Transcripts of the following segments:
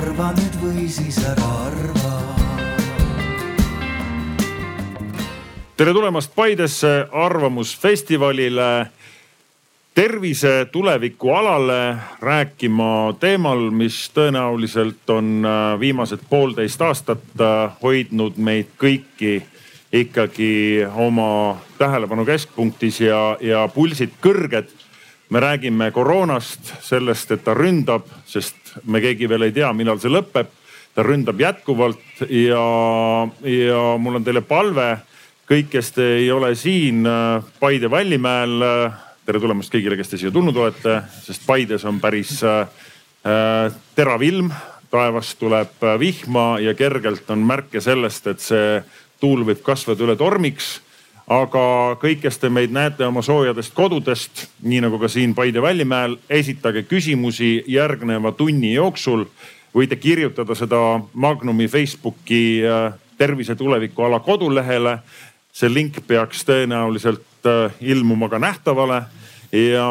arva nüüd või siis ära arva. tere tulemast Paidesse Arvamusfestivalile tervise tuleviku alale rääkima teemal, mis tõenäoliselt on äh, viimased poolteist aastat äh, hoidnud meid kõiki ikkagi oma tähelepanu keskpunktis ja, ja pulsid kõrged. me räägime koroonast, sellest, et ta ründab, sest me keegi veel ei tea, millal see lõpeb. ta ründab jätkuvalt ja, ja mul on teile palve, kõik, kes te ei ole siin Paide Vallimäel tere tulemast kõigile, kes te siia tulnud olete, sest Paides on päris äh terav ilm. taevast tuleb äh, vihma ja kergelt on märke sellest, et see tuul võib kasvada üle tormiks. Aga kõik, kes te meid näete oma soojadest kodudest, nii nagu ka siin Paide Vällimäel, esitage küsimusi järgneva tunni jooksul. võite kirjutada seda Magnumi Facebooki äh, tervise tuleviku ala kodulehele see link peaks tõenäoliselt äh, ilmuma ka nähtavale ja,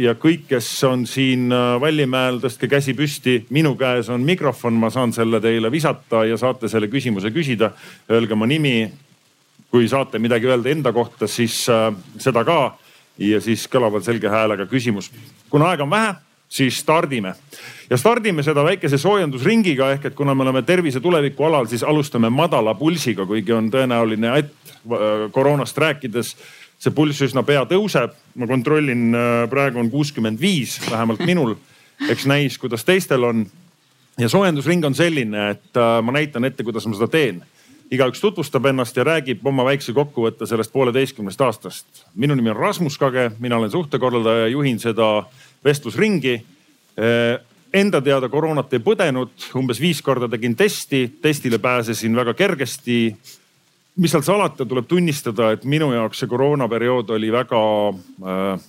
ja kõik, kes on siin äh, Vallimäel, tõstke käsi püsti. minu käes on mikrofon, ma saan selle teile visata ja saate selle küsimuse küsida. Öelge oma nimi. Kui saate midagi öelda enda kohta, siis äh, seda ka ja siis kõlavalt selge häälega küsimus. kuna aega on vähe, siis stardime ja stardime seda väikese soojendusringiga ehk et kuna me oleme tervise tuleviku alal, siis alustame madala pulsiga, kuigi on tõenäoline, et äh, koroonast rääkides see pulss üsna pea tõuseb. ma kontrollin, äh, praegu on kuuskümmend viis, vähemalt minul. eks näis, kuidas teistel on. ja soojendusring on selline, et ma näitan ette, kuidas ma seda teen. Igaüks tutvustab ennast ja räägib oma väikse kokkuvõtte sellest pooleteistkümnest aastast. minu nimi on Rasmus Kage, mina olen suhtekorraldaja, juhin seda vestlusringi enda teada koroonat ei põdenud, umbes viis korda tegin testi, testile pääsesin väga kergesti mis seal salata, tuleb tunnistada, et minu jaoks see koroonaperiood oli väga äh,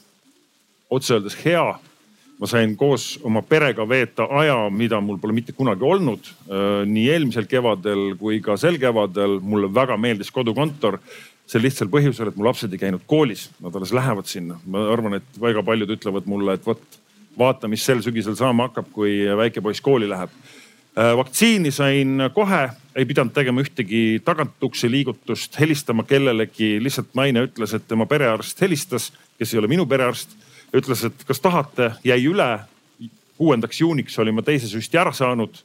otse öeldes hea. Ma sain koos oma perega veeta aja, mida mul pole mitte kunagi olnud äh,. nii eelmisel kevadel kui ka sel kevadel mulle väga meeldis kodukontor sel lihtsal põhjusel, et mu lapsed ei käinud koolis, nad alles lähevad sinna. ma arvan, et väga paljud ütlevad mulle, et vot vaata, mis sel sügisel saama hakkab, kui väike poiss kooli läheb Äh, vaktsiini sain kohe, ei pidanud tegema ühtegi tagatukse liigutust, helistama kellelegi. lihtsalt naine ütles, et tema perearst helistas, kes ei ole minu perearst. Ütles, et kas tahate, jäi üle. kuuendaks juuniks olin ma teise süsti ära saanud.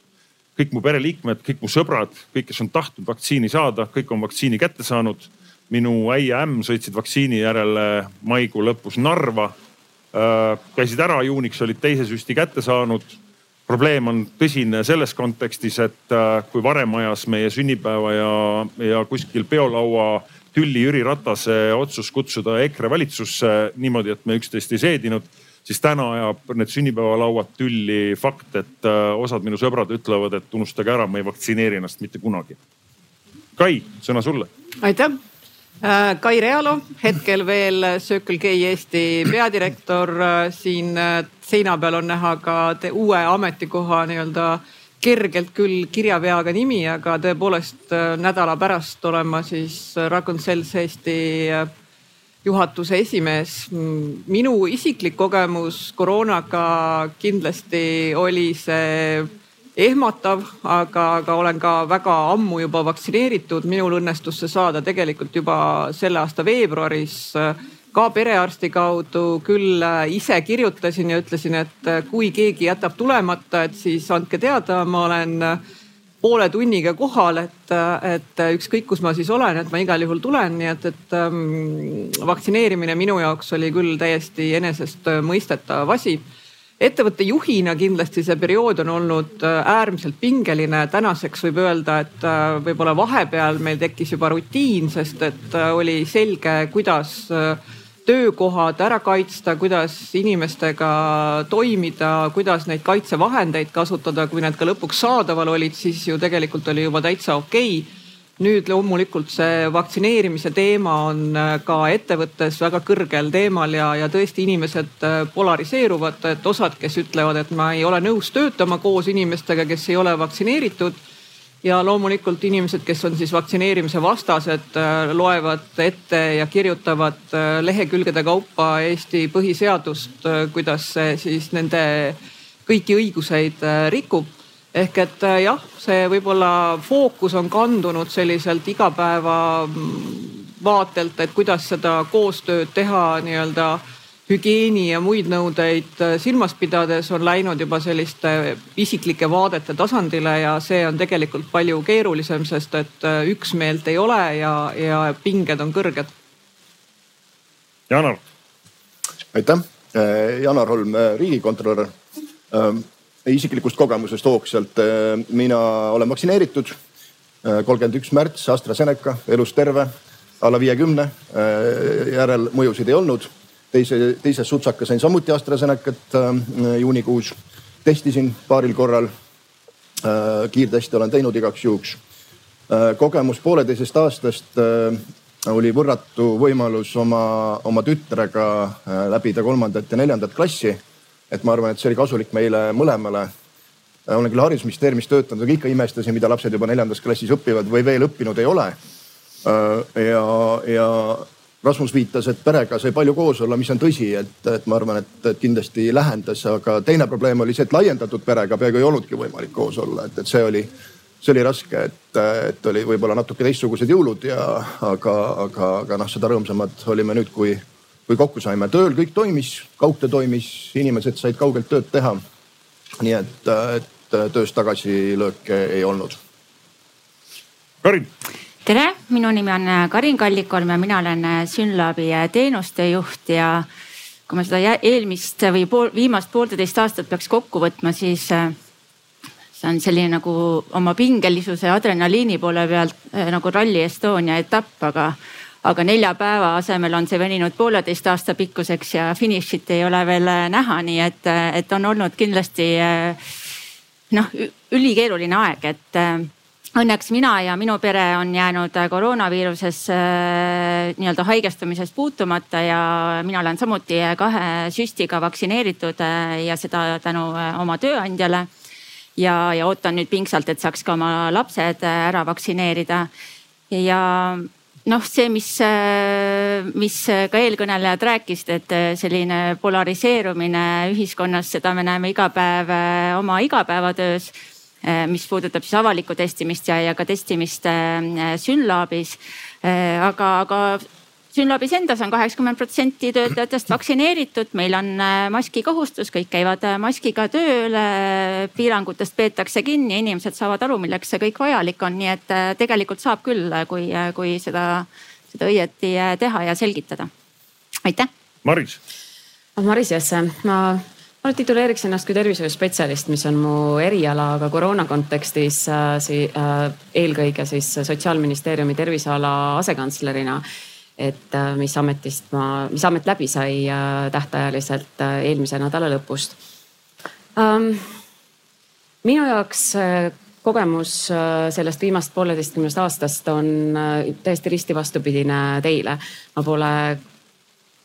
kõik mu pereliikmed, kõik mu sõbrad, kõik, kes on tahtnud vaktsiini saada, kõik on vaktsiini kätte saanud. minu äi ja ämm sõitsid vaktsiini järele maikuu lõpus Narva. Äh, käisid ära, juuniks olid teise süsti kätte saanud probleem on tõsine selles kontekstis, et äh, kui varem ajas meie sünnipäeva ja, ja kuskil peolaua tülli Jüri Ratase otsus kutsuda EKRE valitsusse niimoodi, et me üksteist ei seedinud, siis täna ajab need sünnipäevalauad tülli fakt, et äh, osad minu sõbrad ütlevad, et unustage ära, ma ei vaktsineeri ennast mitte kunagi. Kai, sõna sulle. aitäh Äh, Kai Realo, hetkel veel Circle K Eesti peadirektor. Äh, siin seina peal on näha ka uue ametikoha nii-öelda kergelt küll kirjaveaga nimi, aga tõepoolest nädala pärast olen ma siis Raccoon Cells Eesti juhatuse esimees. minu isiklik kogemus koroonaga kindlasti oli see ehmatav, aga, aga olen ka väga ammu juba vaktsineeritud. minul õnnestus see saada tegelikult juba selle aasta veebruaris ka perearsti kaudu. küll äh, ise kirjutasin ja ütlesin, et äh, kui keegi jätab tulemata, et siis andke teada, ma olen äh, poole tunniga kohal, et, et ükskõik, kus ma siis olen, et ma igal juhul tulen, nii et, et ähm, vaktsineerimine minu jaoks oli küll täiesti enesestmõistetav asi ettevõtte juhina kindlasti see periood on olnud äärmiselt pingeline. tänaseks võib öelda, et võib-olla vahepeal meil tekkis juba rutiin, sest et oli selge, kuidas töökohad ära kaitsta, kuidas inimestega toimida, kuidas neid kaitsevahendeid kasutada, kui need ka lõpuks saadaval olid, siis ju tegelikult oli juba täitsa okei okay nüüd loomulikult see vaktsineerimise teema on äh, ka ettevõttes väga kõrgel teemal ja, ja tõesti inimesed äh, polariseeruvad, et osad, kes ütlevad, et ma ei ole nõus töötama koos inimestega, kes ei ole vaktsineeritud. Ja loomulikult inimesed, kes on siis vaktsineerimise vastased, äh, loevad ette ja kirjutavad lehekülgede kaupa Eesti põhiseadust, kuidas see siis nende kõiki õiguseid rikub. Ehk et äh, jah, see võib-olla fookus on kandunud selliselt igapäeva mm, vaatelt, et kuidas seda koostööd teha nii-öelda hügieeni ja muid nõudeid äh, silmas pidades on läinud juba selliste isiklike vaadete tasandile ja see on tegelikult palju keerulisem, sest et äh, üksmeelt ei ole ja, ja pinged on kõrged. Janar. aitäh, Janar Holm, riigikontrolör ähm, isiklikust kogemusest hoogsalt. Äh, mina olen vaktsineeritud, äh, kolmkümmend üks märts AstraZeneca, elus terve, alla viiekümne. Äh, järelmõjusid ei olnud. Teise, teises sutsaka sain samuti AstraZenecat juunikuus. testisin paaril korral. kiirtesti olen teinud igaks juhuks. kogemus pooleteisest aastast oli võrratu võimalus oma, oma tütrega läbida kolmandat ja neljandat klassi et ma arvan, et see oli kasulik meile mõlemale. olen küll haridusministeeriumis töötanud, aga ikka imestasin, mida lapsed juba neljandas klassis õpivad või veel õppinud ei ole. ja, ja Rasmus viitas, et perega sai palju koos olla, mis on tõsi, et, et ma arvan, et, et kindlasti lähendas, aga teine probleem oli see, et laiendatud perega peaaegu ei olnudki võimalik koos olla, et, et see oli, see oli raske, et, et oli võib-olla natuke teistsugused jõulud ja aga, aga, aga noh, seda rõõmsamad olime nüüd, kui kui kokku saime. tööl kõik toimis, kaugtöö toimis, inimesed said kaugelt tööd teha. nii et, et töös tagasilööke ei olnud. Karin. Tere, minu nimi on Karin Kallikolm ja mina olen Synlabi teenuste juht ja kui ma seda eelmist või pool, viimast poolteist aastat peaks kokku võtma, siis see on selline nagu oma pingelisuse adrenaliini poole pealt nagu Rally Estonia etapp, aga aga nelja päeva asemel on see veninud pooleteist aasta pikkuseks ja finišit ei ole veel äh, näha, nii et, äh, et on olnud kindlasti äh, noh, ülikeeruline aeg, et õnneks mina ja minu pere on jäänud koroonaviiruses nii-öelda haigestumisest puutumata ja mina olen samuti kahe süstiga vaktsineeritud ja seda tänu oma tööandjale. ja, ja ootan nüüd pingsalt, et saaks ka oma lapsed ära vaktsineerida ja noh, see, mis, äh, mis ka eelkõnelejad rääkisid, et äh, selline polariseerumine ühiskonnas, seda me näeme iga päev äh, oma igapäevatöös. Mis puudutab siis avalikku testimist ja, ja ka testimist Synlabis. aga, aga Synlabis endas on kaheksakümmend protsenti töötajatest vaktsineeritud, meil on äh, maskikohustus, kõik käivad äh, maskiga tööl. piirangutest peetakse kinni, inimesed saavad aru, milleks see kõik vajalik on, nii et äh, tegelikult saab küll, kui, kui seda, seda õieti teha ja selgitada. aitäh. Maris. Maris Jesse, ma ma tituleeriks ennast kui tervishoiuspetsialist, mis on mu eriala, aga koroona kontekstis äh, si, äh, eelkõige siis sotsiaalministeeriumi terviseala asekantslerina et äh, mis ametist ma, mis amet läbi sai äh, tähtajaliselt äh, eelmise nädala lõpust. Ähm, minu jaoks kogemus sellest viimast pooleteistkümnest aastast on täiesti risti vastupidine teile. ma pole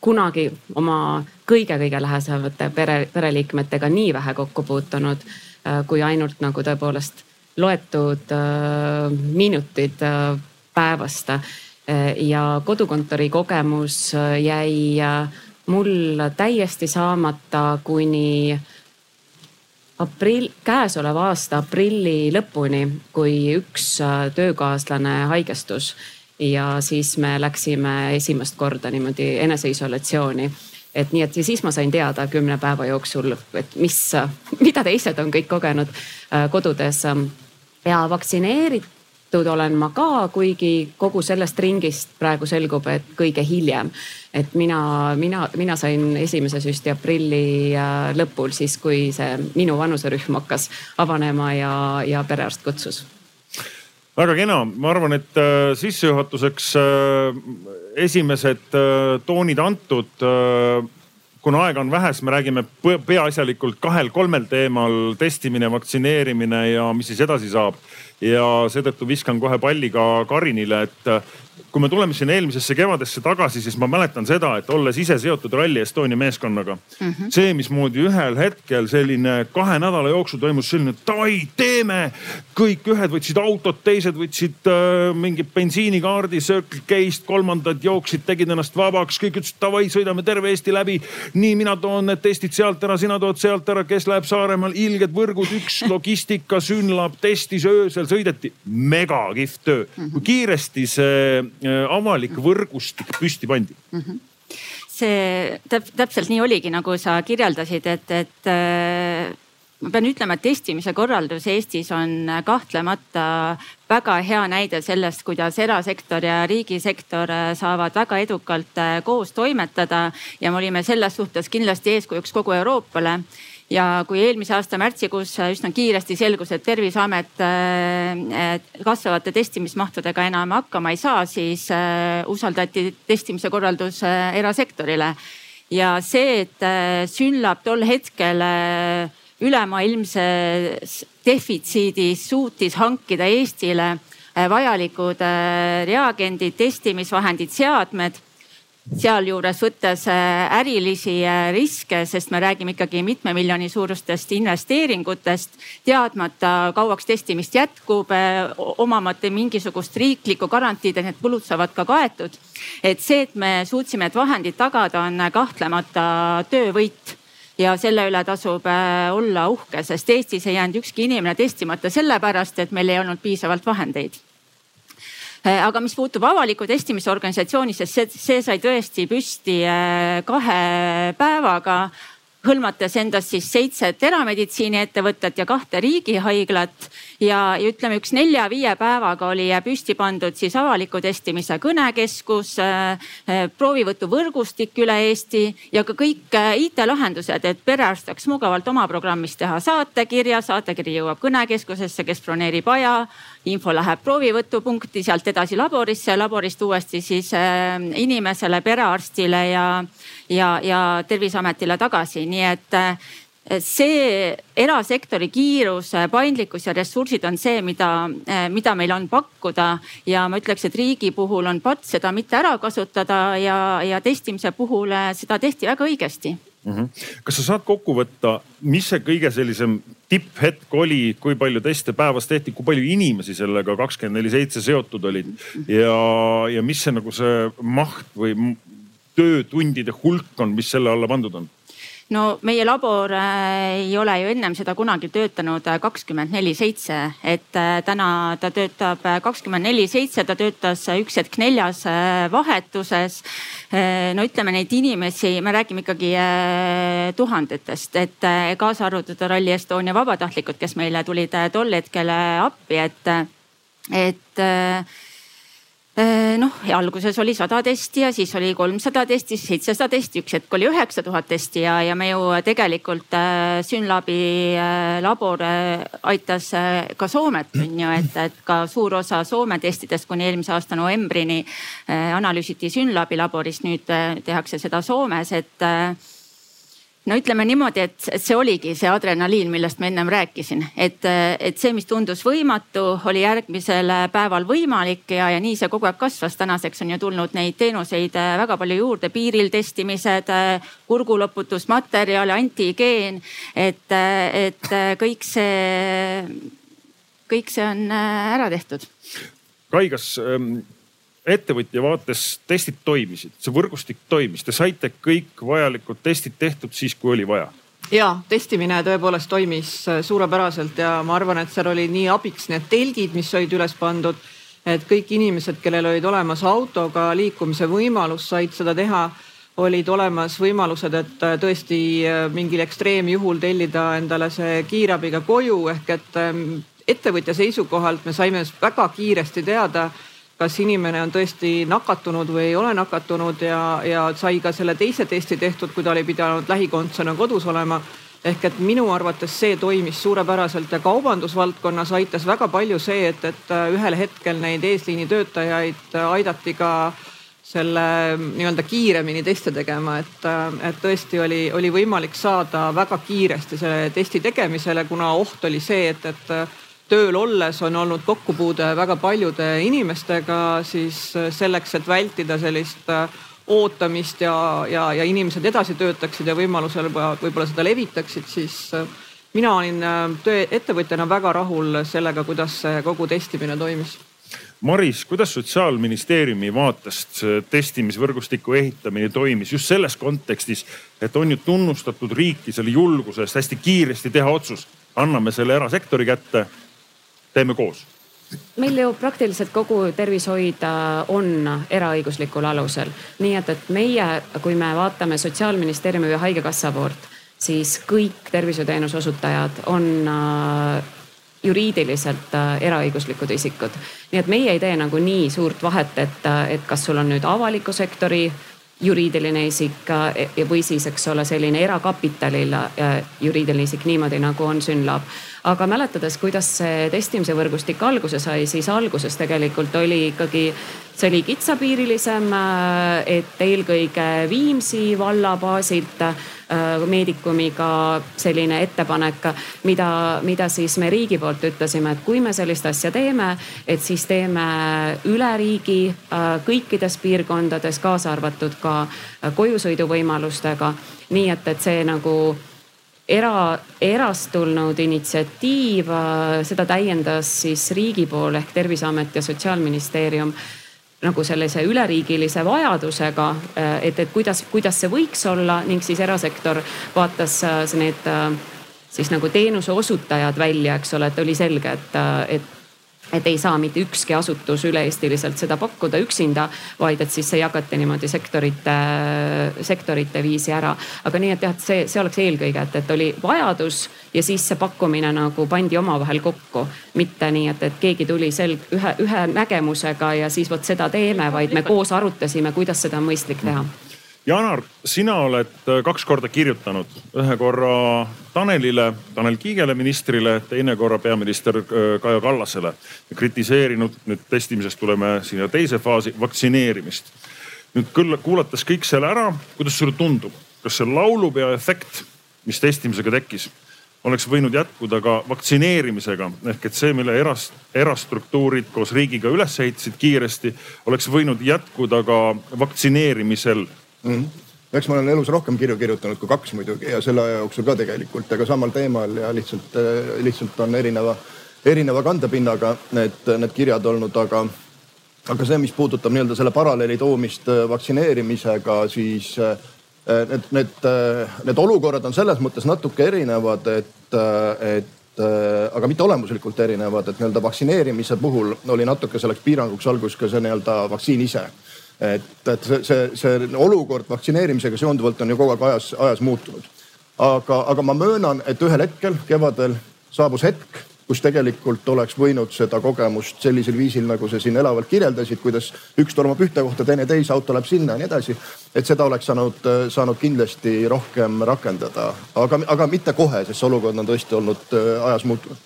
kunagi oma kõige-kõige lähesemate pere, pereliikmetega nii vähe kokku puutunud kui ainult nagu tõepoolest loetud minutid päevast. Ja kodukontori kogemus äh, jäi äh, mul täiesti saamata kuni aprill, käesoleva aasta aprilli lõpuni, kui üks äh, töökaaslane haigestus ja siis me läksime esimest korda niimoodi eneseisolatsiooni et nii, et ja siis ma sain teada kümne päeva jooksul, et mis, mida teised on kõik kogenud kodudes. ja vaktsineeritud olen ma ka, kuigi kogu sellest ringist praegu selgub, et kõige hiljem. et mina, mina, mina sain esimese süsti aprilli äh, lõpul, siis kui see minu vanuserühm hakkas avanema ja, ja perearst kutsus väga kena, ma arvan, et äh, sissejuhatuseks äh, esimesed toonid antud. kuna aega on vähe, siis me räägime peaasjalikult kahel-kolmel teemal, testimine, vaktsineerimine ja mis siis edasi saab ja seetõttu viskan kohe palli ka Karinile, et kui me tuleme siin eelmisesse kevadesse tagasi, siis ma mäletan seda, et olles ise seotud Rally Estonia meeskonnaga mm. -hmm. see, mismoodi ühel hetkel selline kahe nädala jooksul toimus selline davai, teeme. kõik ühed võtsid autot, teised võtsid äh, mingi bensiinikaardi Circle K-st, kolmandad jooksid, tegid ennast vabaks, kõik ütlesid davai, sõidame terve Eesti läbi. nii, mina toon need testid sealt ära, sina tood sealt ära, kes läheb Saaremaal, ilged võrgud, üks logistika, Synlab testis öösel, sõideti. mega kihvt töö mm, -hmm. kui kiiresti see avalik võrgustik püsti pandi mm? -hmm see täp täpselt nii oligi, nagu sa kirjeldasid, et, et äh, ma pean ütlema, et testimise korraldus Eestis on kahtlemata väga hea näide sellest, kuidas erasektor ja riigisektor äh, saavad väga edukalt koos toimetada ja me olime selles suhtes kindlasti eeskujuks kogu Euroopale ja kui eelmise aasta märtsikuus üsna kiiresti selgus, et terviseamet äh, kasvavate testimismahtudega enam hakkama ei saa, siis äh, usaldati testimise korraldus äh, erasektorile. ja see, et Synlab tol hetkel ülemaailmses defitsiidis suutis hankida Eestile vajalikud reagendid, testimisvahendid, seadmed sealjuures võttes äh, ärilisi äh, riske, sest me räägime ikkagi mitme miljoni suurustest investeeringutest, teadmata kauaks testimist jätkub, äh, omamata mingisugust riiklikku garantiid, et need kulud saavad ka kaetud. et see, et me suutsime need vahendid tagada, on kahtlemata töövõit ja selle üle tasub olla uhke, sest Eestis ei jäänud ükski inimene testimata sellepärast, et meil ei olnud piisavalt vahendeid aga mis puutub avaliku testimisorganisatsiooni, sest see, see sai tõesti püsti äh, kahe päevaga hõlmates endas siis seitset erameditsiiniettevõtet ja kahte riigihaiglat. Ja, ja ütleme, üks nelja-viie päevaga oli püsti pandud siis avaliku testimise kõnekeskus äh,, proovivõtuvõrgustik üle Eesti ja ka kõik äh, IT-lahendused, et perearst saaks mugavalt oma programmist teha saatekirja, saatekiri jõuab kõnekeskusesse, kes broneerib aja, info läheb proovivõtupunkti, sealt edasi laborisse, laborist uuesti siis äh, inimesele, perearstile ja ja, ja Terviseametile tagasi, nii et see erasektori kiirus, paindlikkus ja ressursid on see, mida, mida meil on pakkuda. Ja ma ütleks, et riigi puhul on patt seda mitte ära kasutada ja, ja testimise puhul seda tehti väga õigesti mm. -hmm. kas sa saad kokku võtta, mis see kõige sellisem tipphetk oli, kui palju teste päevas tehti, kui palju inimesi sellega kakskümmend neli seitse seotud olid ja, ja mis see nagu see maht või töötundide hulk on, mis selle alla pandud on? No meie labor äh, ei ole ju ennem seda kunagi töötanud äh, kakskümmend neli seitse, et äh, täna ta töötab kakskümmend neli seitse, ta töötas üks hetk neljas vahetuses. no ütleme neid inimesi, me räägime ikkagi tuhandetest, et kaasa arvatud Rally Estonia vabatahtlikud, kes meile tulid tol hetkel appi, et, et noh, alguses oli sada testi ja siis oli kolmsada testi, seitsesada testi, üks hetk oli üheksa tuhat testi ja, ja me ju tegelikult äh, Synlabi äh, labor äh, aitas äh, ka Soomet on ju, et, et ka suur osa Soome testidest kuni eelmise aasta novembrini äh, analüüsiti Synlabi laboris, nüüd äh, tehakse seda Soomes, et äh, no ütleme niimoodi, et, et see oligi see adrenaliin, millest ma ennem rääkisin, et, et see, mis tundus võimatu, oli järgmisel päeval võimalik ja, ja nii see kogu aeg kasvas. tänaseks on ju tulnud neid teenuseid väga palju juurde, piiril testimised, kurguloputusmaterjal, antigeen, et, et kõik see, kõik see on ära tehtud. Kai, kas ähm ettevõtja vaates testid toimisid, see võrgustik toimis, te saite kõik vajalikud testid tehtud siis, kui oli vaja? ja testimine tõepoolest toimis äh, suurepäraselt ja ma arvan, et seal oli nii abiks need telgid, mis olid üles pandud. et kõik inimesed, kellel olid olemas autoga liikumise võimalus, said seda teha olid olemas võimalused, et äh, tõesti äh, mingil ekstreemjuhul tellida endale see kiirabiga koju ehk et ähm, ettevõtja seisukohalt me saime väga kiiresti teada kas inimene on tõesti nakatunud või ei ole nakatunud ja, ja sai ka selle teise testi tehtud, kui ta oli pidanud lähikondsena kodus olema. ehk et minu arvates see toimis suurepäraselt ja kaubandusvaldkonnas aitas väga palju see, et, et ühel hetkel neid eesliini töötajaid aidati ka selle nii-öelda kiiremini teste tegema, et, et tõesti oli, oli võimalik saada väga kiiresti selle testi tegemisele, kuna oht oli see, et, et tööl olles on olnud kokkupuude väga paljude inimestega, siis selleks, et vältida sellist ootamist ja, ja, ja inimesed edasi töötaksid ja võimalusel võib-olla seda levitaksid, siis mina olin töö ettevõtjana väga rahul sellega, kuidas see kogu testimine toimis. Maris, kuidas sotsiaalministeeriumi vaatest testimisvõrgustiku ehitamine toimis just selles kontekstis, et on ju tunnustatud riiki selle julguse eest hästi kiiresti teha otsus, anname selle erasektori kätte, teeme koos meil ju praktiliselt kogu tervishoid on eraõiguslikul alusel, nii et, et meie, kui me vaatame sotsiaalministeeriumi või haigekassa poolt, siis kõik tervishoiuteenuse osutajad on juriidiliselt äh, eraõiguslikud isikud. nii et meie ei tee nagu nii suurt vahet, et, äh, et kas sul on nüüd avaliku sektori juriidiline isik äh, või siis, eks ole, selline erakapitalil juriidiline isik niimoodi nagu on Synlab. Aga mäletades, kuidas see testimise võrgustik alguse sai, siis alguses tegelikult oli ikkagi, see oli kitsapiirilisem, et eelkõige Viimsi valla baasilt Äh, meedikumiga selline ettepanek, mida, mida siis me riigi poolt ütlesime, et kui me sellist asja teeme, et siis teeme üle riigi äh, kõikides piirkondades, kaasa arvatud ka äh, kojusõiduvõimalustega. nii et, et see nagu era, erast tulnud initsiatiiv, seda täiendas siis riigi pool ehk Terviseamet ja Sotsiaalministeerium nagu sellise üleriigilise vajadusega, äh, et, et kuidas, kuidas see võiks olla ning siis erasektor vaatas äh, need äh, siis nagu teenuse osutajad välja, eks ole, et oli selge, et, et et ei saa mitte ükski asutus üle-eestiliselt seda pakkuda üksinda, vaid et siis see jagati niimoodi sektorite, sektorite viisi ära. aga nii, et jah, et see, see oleks eelkõige, et, et oli vajadus ja siis see pakkumine nagu pandi omavahel kokku. mitte nii, et, et keegi tuli selg ühe, ühe nägemusega ja siis vot seda teeme, vaid me koos arutasime, kuidas seda on mõistlik teha Janar, sina oled äh, kaks korda kirjutanud, ühe korra Tanelile, Tanel Kiigele, ministrile, teine korra peaminister äh, Kaja Kallasele. kritiseerinud, nüüd testimisest tuleme sinna teise faasi, vaktsineerimist. nüüd küll kuulates kõik selle ära, kuidas sulle tundub, kas see laulupeo efekt, mis testimisega tekkis, oleks võinud jätkuda ka vaktsineerimisega ehk et see, mille eras, erastruktuurid koos riigiga üles ehitasid kiiresti, oleks võinud jätkuda ka vaktsineerimisel mm. -hmm eks ma olen elus rohkem kirju kirjutanud kui kaks muidugi ja selle aja jooksul ka tegelikult, aga samal teemal ja lihtsalt, lihtsalt on erineva, erineva kandepinnaga need, need kirjad olnud, aga, aga see, mis puudutab nii-öelda selle paralleeli toomist vaktsineerimisega, siis need, need, need olukorrad on selles mõttes natuke erinevad, et, et aga mitte olemuslikult erinevad, et nii-öelda vaktsineerimise puhul oli natuke selleks piiranguks alguses ka see nii-öelda vaktsiin ise et, et see, see, see olukord vaktsineerimisega seonduvalt on ju kogu aeg ajas, ajas muutunud. aga, aga ma möönan, et ühel hetkel kevadel saabus hetk, kus tegelikult oleks võinud seda kogemust sellisel viisil, nagu sa siin elavalt kirjeldasid, kuidas üks tormab ühte kohta, teine teise, auto läheb sinna ja nii edasi. et seda oleks saanud, saanud kindlasti rohkem rakendada, aga, aga mitte kohe, sest see olukord on tõesti olnud äh, ajas muutunud.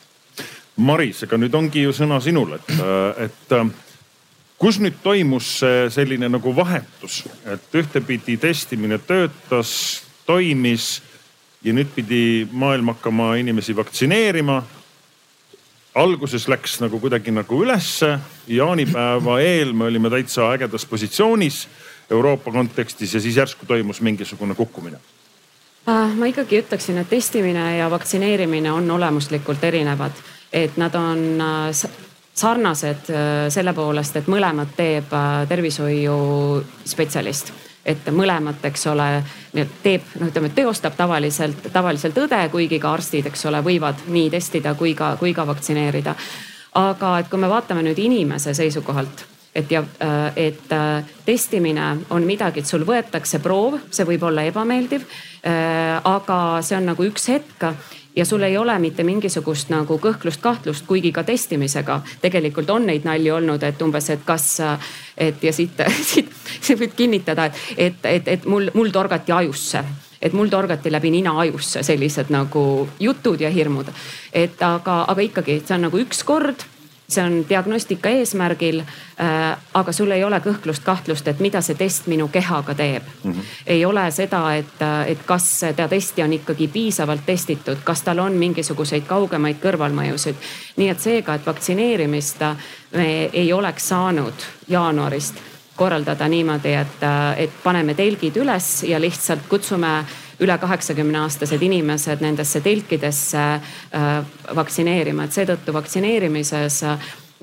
Maris, ega nüüd ongi ju sõna sinul, et, et kus nüüd toimus selline nagu vahetus, et ühtepidi testimine töötas, toimis ja nüüd pidi maailm hakkama inimesi vaktsineerima. alguses läks nagu kuidagi nagu ülesse, jaanipäeva eel me olime täitsa ägedas positsioonis Euroopa kontekstis ja siis järsku toimus mingisugune kukkumine. Äh, ma ikkagi ütleksin, et testimine ja vaktsineerimine on olemuslikult erinevad, et nad on äh, sarnased äh, selle poolest, et mõlemat teeb äh, tervishoiuspetsialist et mõlemat, eks ole, teeb, noh, ütleme teostab tavaliselt, tavaliselt õde, kuigi ka arstid, eks ole, võivad nii testida kui ka, kui ka vaktsineerida. aga et kui me vaatame nüüd inimese seisukohalt, et ja, äh, et testimine on midagi, et sul võetakse proov, see võib olla ebameeldiv. aga see on nagu üks hetk ja sul ei ole mitte mingisugust nagu kõhklust-kahtlust, kuigi ka testimisega tegelikult on neid nalju olnud, et umbes, et kas, et ja siit, siit, siit võib kinnitada, et, et, et mul, mul torgati ajusse et mul torgati läbi nina ajusse sellised nagu jutud ja hirmud. et aga, aga ikkagi, see on nagu üks kord see on diagnostika eesmärgil äh,. aga sul ei ole kõhklust-kahtlust, et mida see test minu kehaga teeb mm. -hmm. ei ole seda, et, et kas seda testi on ikkagi piisavalt testitud, kas tal on mingisuguseid kaugemaid kõrvalmõjusid. nii et seega, et vaktsineerimist me ei oleks saanud jaanuarist korraldada niimoodi, et, et paneme telgid üles ja lihtsalt kutsume üle kaheksakümne aastased inimesed nendesse telkidesse äh, vaktsineerima, et seetõttu vaktsineerimises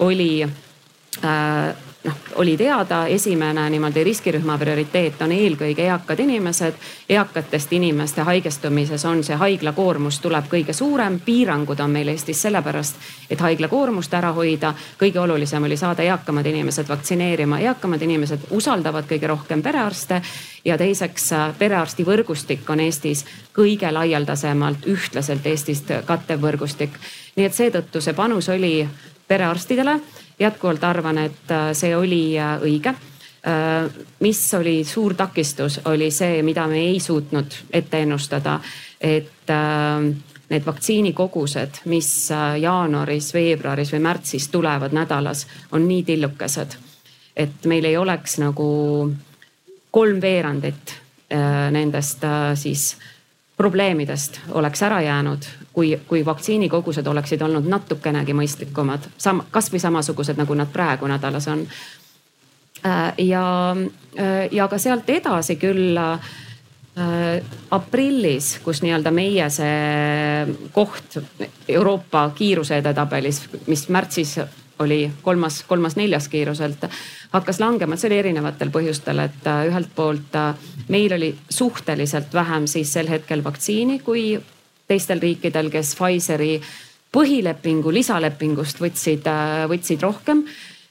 oli äh, noh, oli teada, esimene niimoodi riskirühma prioriteet on eelkõige eakad inimesed. eakatest inimeste haigestumises on see haiglakoormus tuleb kõige suurem, piirangud on meil Eestis sellepärast, et haiglakoormust ära hoida. kõige olulisem oli saada eakamad inimesed vaktsineerima, eakamad inimesed usaldavad kõige rohkem perearste. ja teiseks perearsti võrgustik on Eestis kõige laialdasemalt ühtlaselt Eestist kattev võrgustik. nii et seetõttu see panus oli perearstidele jätkuvalt arvan, et äh, see oli äh, õige äh, mis oli suur takistus, oli see, mida me ei suutnud ette ennustada, et need vaktsiinikogused, mis jaanuaris, veebruaris või märtsis tulevad nädalas, on nii tillukesed. et meil ei oleks nagu kolmveerandit nendest siis probleemidest oleks ära jäänud, kui, kui vaktsiinikogused oleksid olnud natukenegi mõistlikumad, sam-, kasvõi samasugused, nagu nad praegu nädalas on. Äh, ja, äh, ja ka sealt edasi küll äh, aprillis, kus nii-öelda meie see koht Euroopa kiiruse edetabelis, mis märtsis oli kolmas, kolmas-neljas kiiruselt hakkas langema, see oli erinevatel põhjustel, et äh, ühelt poolt äh, meil oli suhteliselt vähem siis sel hetkel vaktsiini kui teistel riikidel, kes Pfizeri põhilepingu lisalepingust võtsid, äh, võtsid rohkem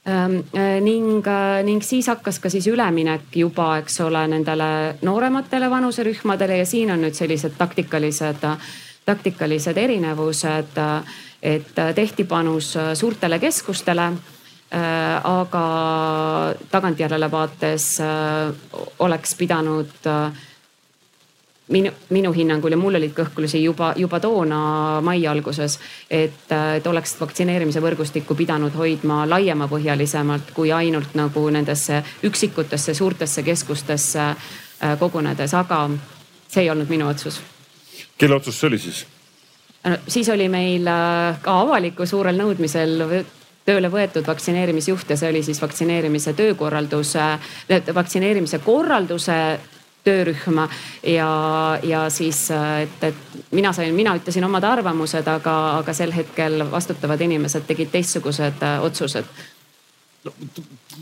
ähm, ning, ning siis hakkas ka siis üleminek juba, eks ole, nendele noorematele vanuserühmadele ja siin on nüüd sellised taktikalised, taktikalised erinevused. Et tehti panus suurtele keskustele Äh, aga tagantjärele vaates äh, oleks pidanud äh, minu, minu hinnangul ja mul olid kõhklusi juba, juba toona mai alguses, et, et oleks vaktsineerimise võrgustikku pidanud hoidma laiemapõhjalisemalt kui ainult nagu nendesse üksikutesse suurtesse keskustesse kogunedes, aga see ei olnud minu otsus. kelle otsus see oli siis? Siis oli meil ka avaliku suurel nõudmisel tööle võetud vaktsineerimisjuht ja see oli siis vaktsineerimise töökorralduse, vaktsineerimise korralduse töörühma ja, ja siis, et, et mina sain, mina ütlesin omad arvamused, aga, aga sel hetkel vastutavad inimesed tegid teistsugused äh, otsused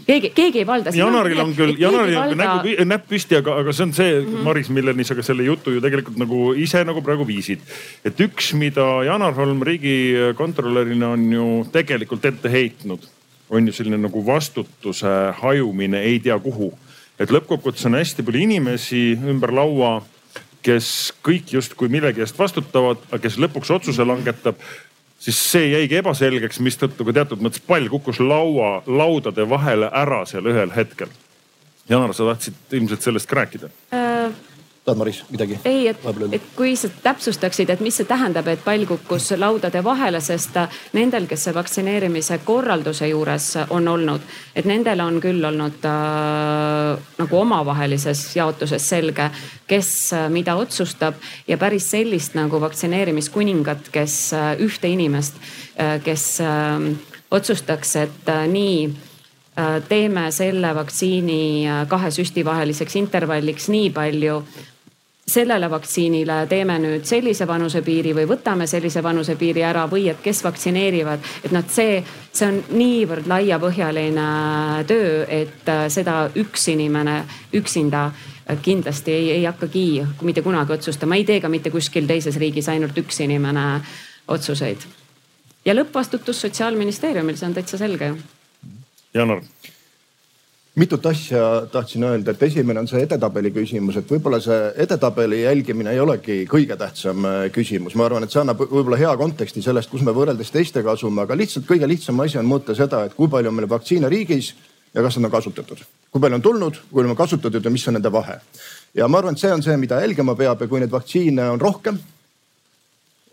keegi, keegi ei valda. Janaril on küll, Janaril on valda... nägu, näpp püsti, aga, aga see on see mm, -hmm. Maris, milleni sa ka selle jutu ju tegelikult nagu ise nagu praegu viisid. et üks, mida Janar Holm riigikontrolörina on ju tegelikult ette heitnud, on ju selline nagu vastutuse hajumine ei tea kuhu. et lõppkokkuvõttes on hästi palju inimesi ümber laua kes kõik justkui millegi eest vastutavad, aga kes lõpuks otsuse langetab siis see jäigi ebaselgeks, mistõttu ka teatud mõttes pall kukkus laua, laudade vahele ära seal ühel hetkel. Janar, sa tahtsid ilmselt sellest ka rääkida äh,? Tahad Maris midagi? ei, et, et kui sa täpsustaksid, et mis see tähendab, et pall kukkus laudade vahele, sest nendel, kes see vaktsineerimise korralduse juures on olnud, et nendel on küll olnud äh, nagu omavahelises jaotuses selge, kes äh, mida otsustab ja päris sellist nagu vaktsineerimiskuningat, kes äh, ühte inimest äh,, kes äh, otsustaks, et äh, nii äh, teeme selle vaktsiini kahe süsti vaheliseks intervalliks nii palju sellele vaktsiinile teeme nüüd sellise vanusepiiri või võtame sellise vanusepiiri ära või et kes vaktsineerivad. et noh, see, see on niivõrd laiapõhjaline töö, et äh, seda üks inimene üksinda äh, kindlasti ei, ei hakkagi mitte kunagi otsustama, ei tee ka mitte kuskil teises riigis ainult üks inimene otsuseid. ja lõppvastutus sotsiaalministeeriumil, see on täitsa selge ju. Janar mitut asja tahtsin öelda, et esimene on see edetabeli küsimus, et võib-olla see edetabeli jälgimine ei olegi kõige tähtsam äh, küsimus. ma arvan, et see annab võib-olla hea konteksti sellest, kus me võrreldes teistega asume, aga lihtsalt kõige lihtsam asi on mõõta seda, et kui palju on meil vaktsiine riigis ja kas nad on kasutatud. kui palju on tulnud, kui palju on kasutatud ja mis on nende vahe. ja ma arvan, et see on see, mida jälgima peab ja kui neid vaktsiine on rohkem,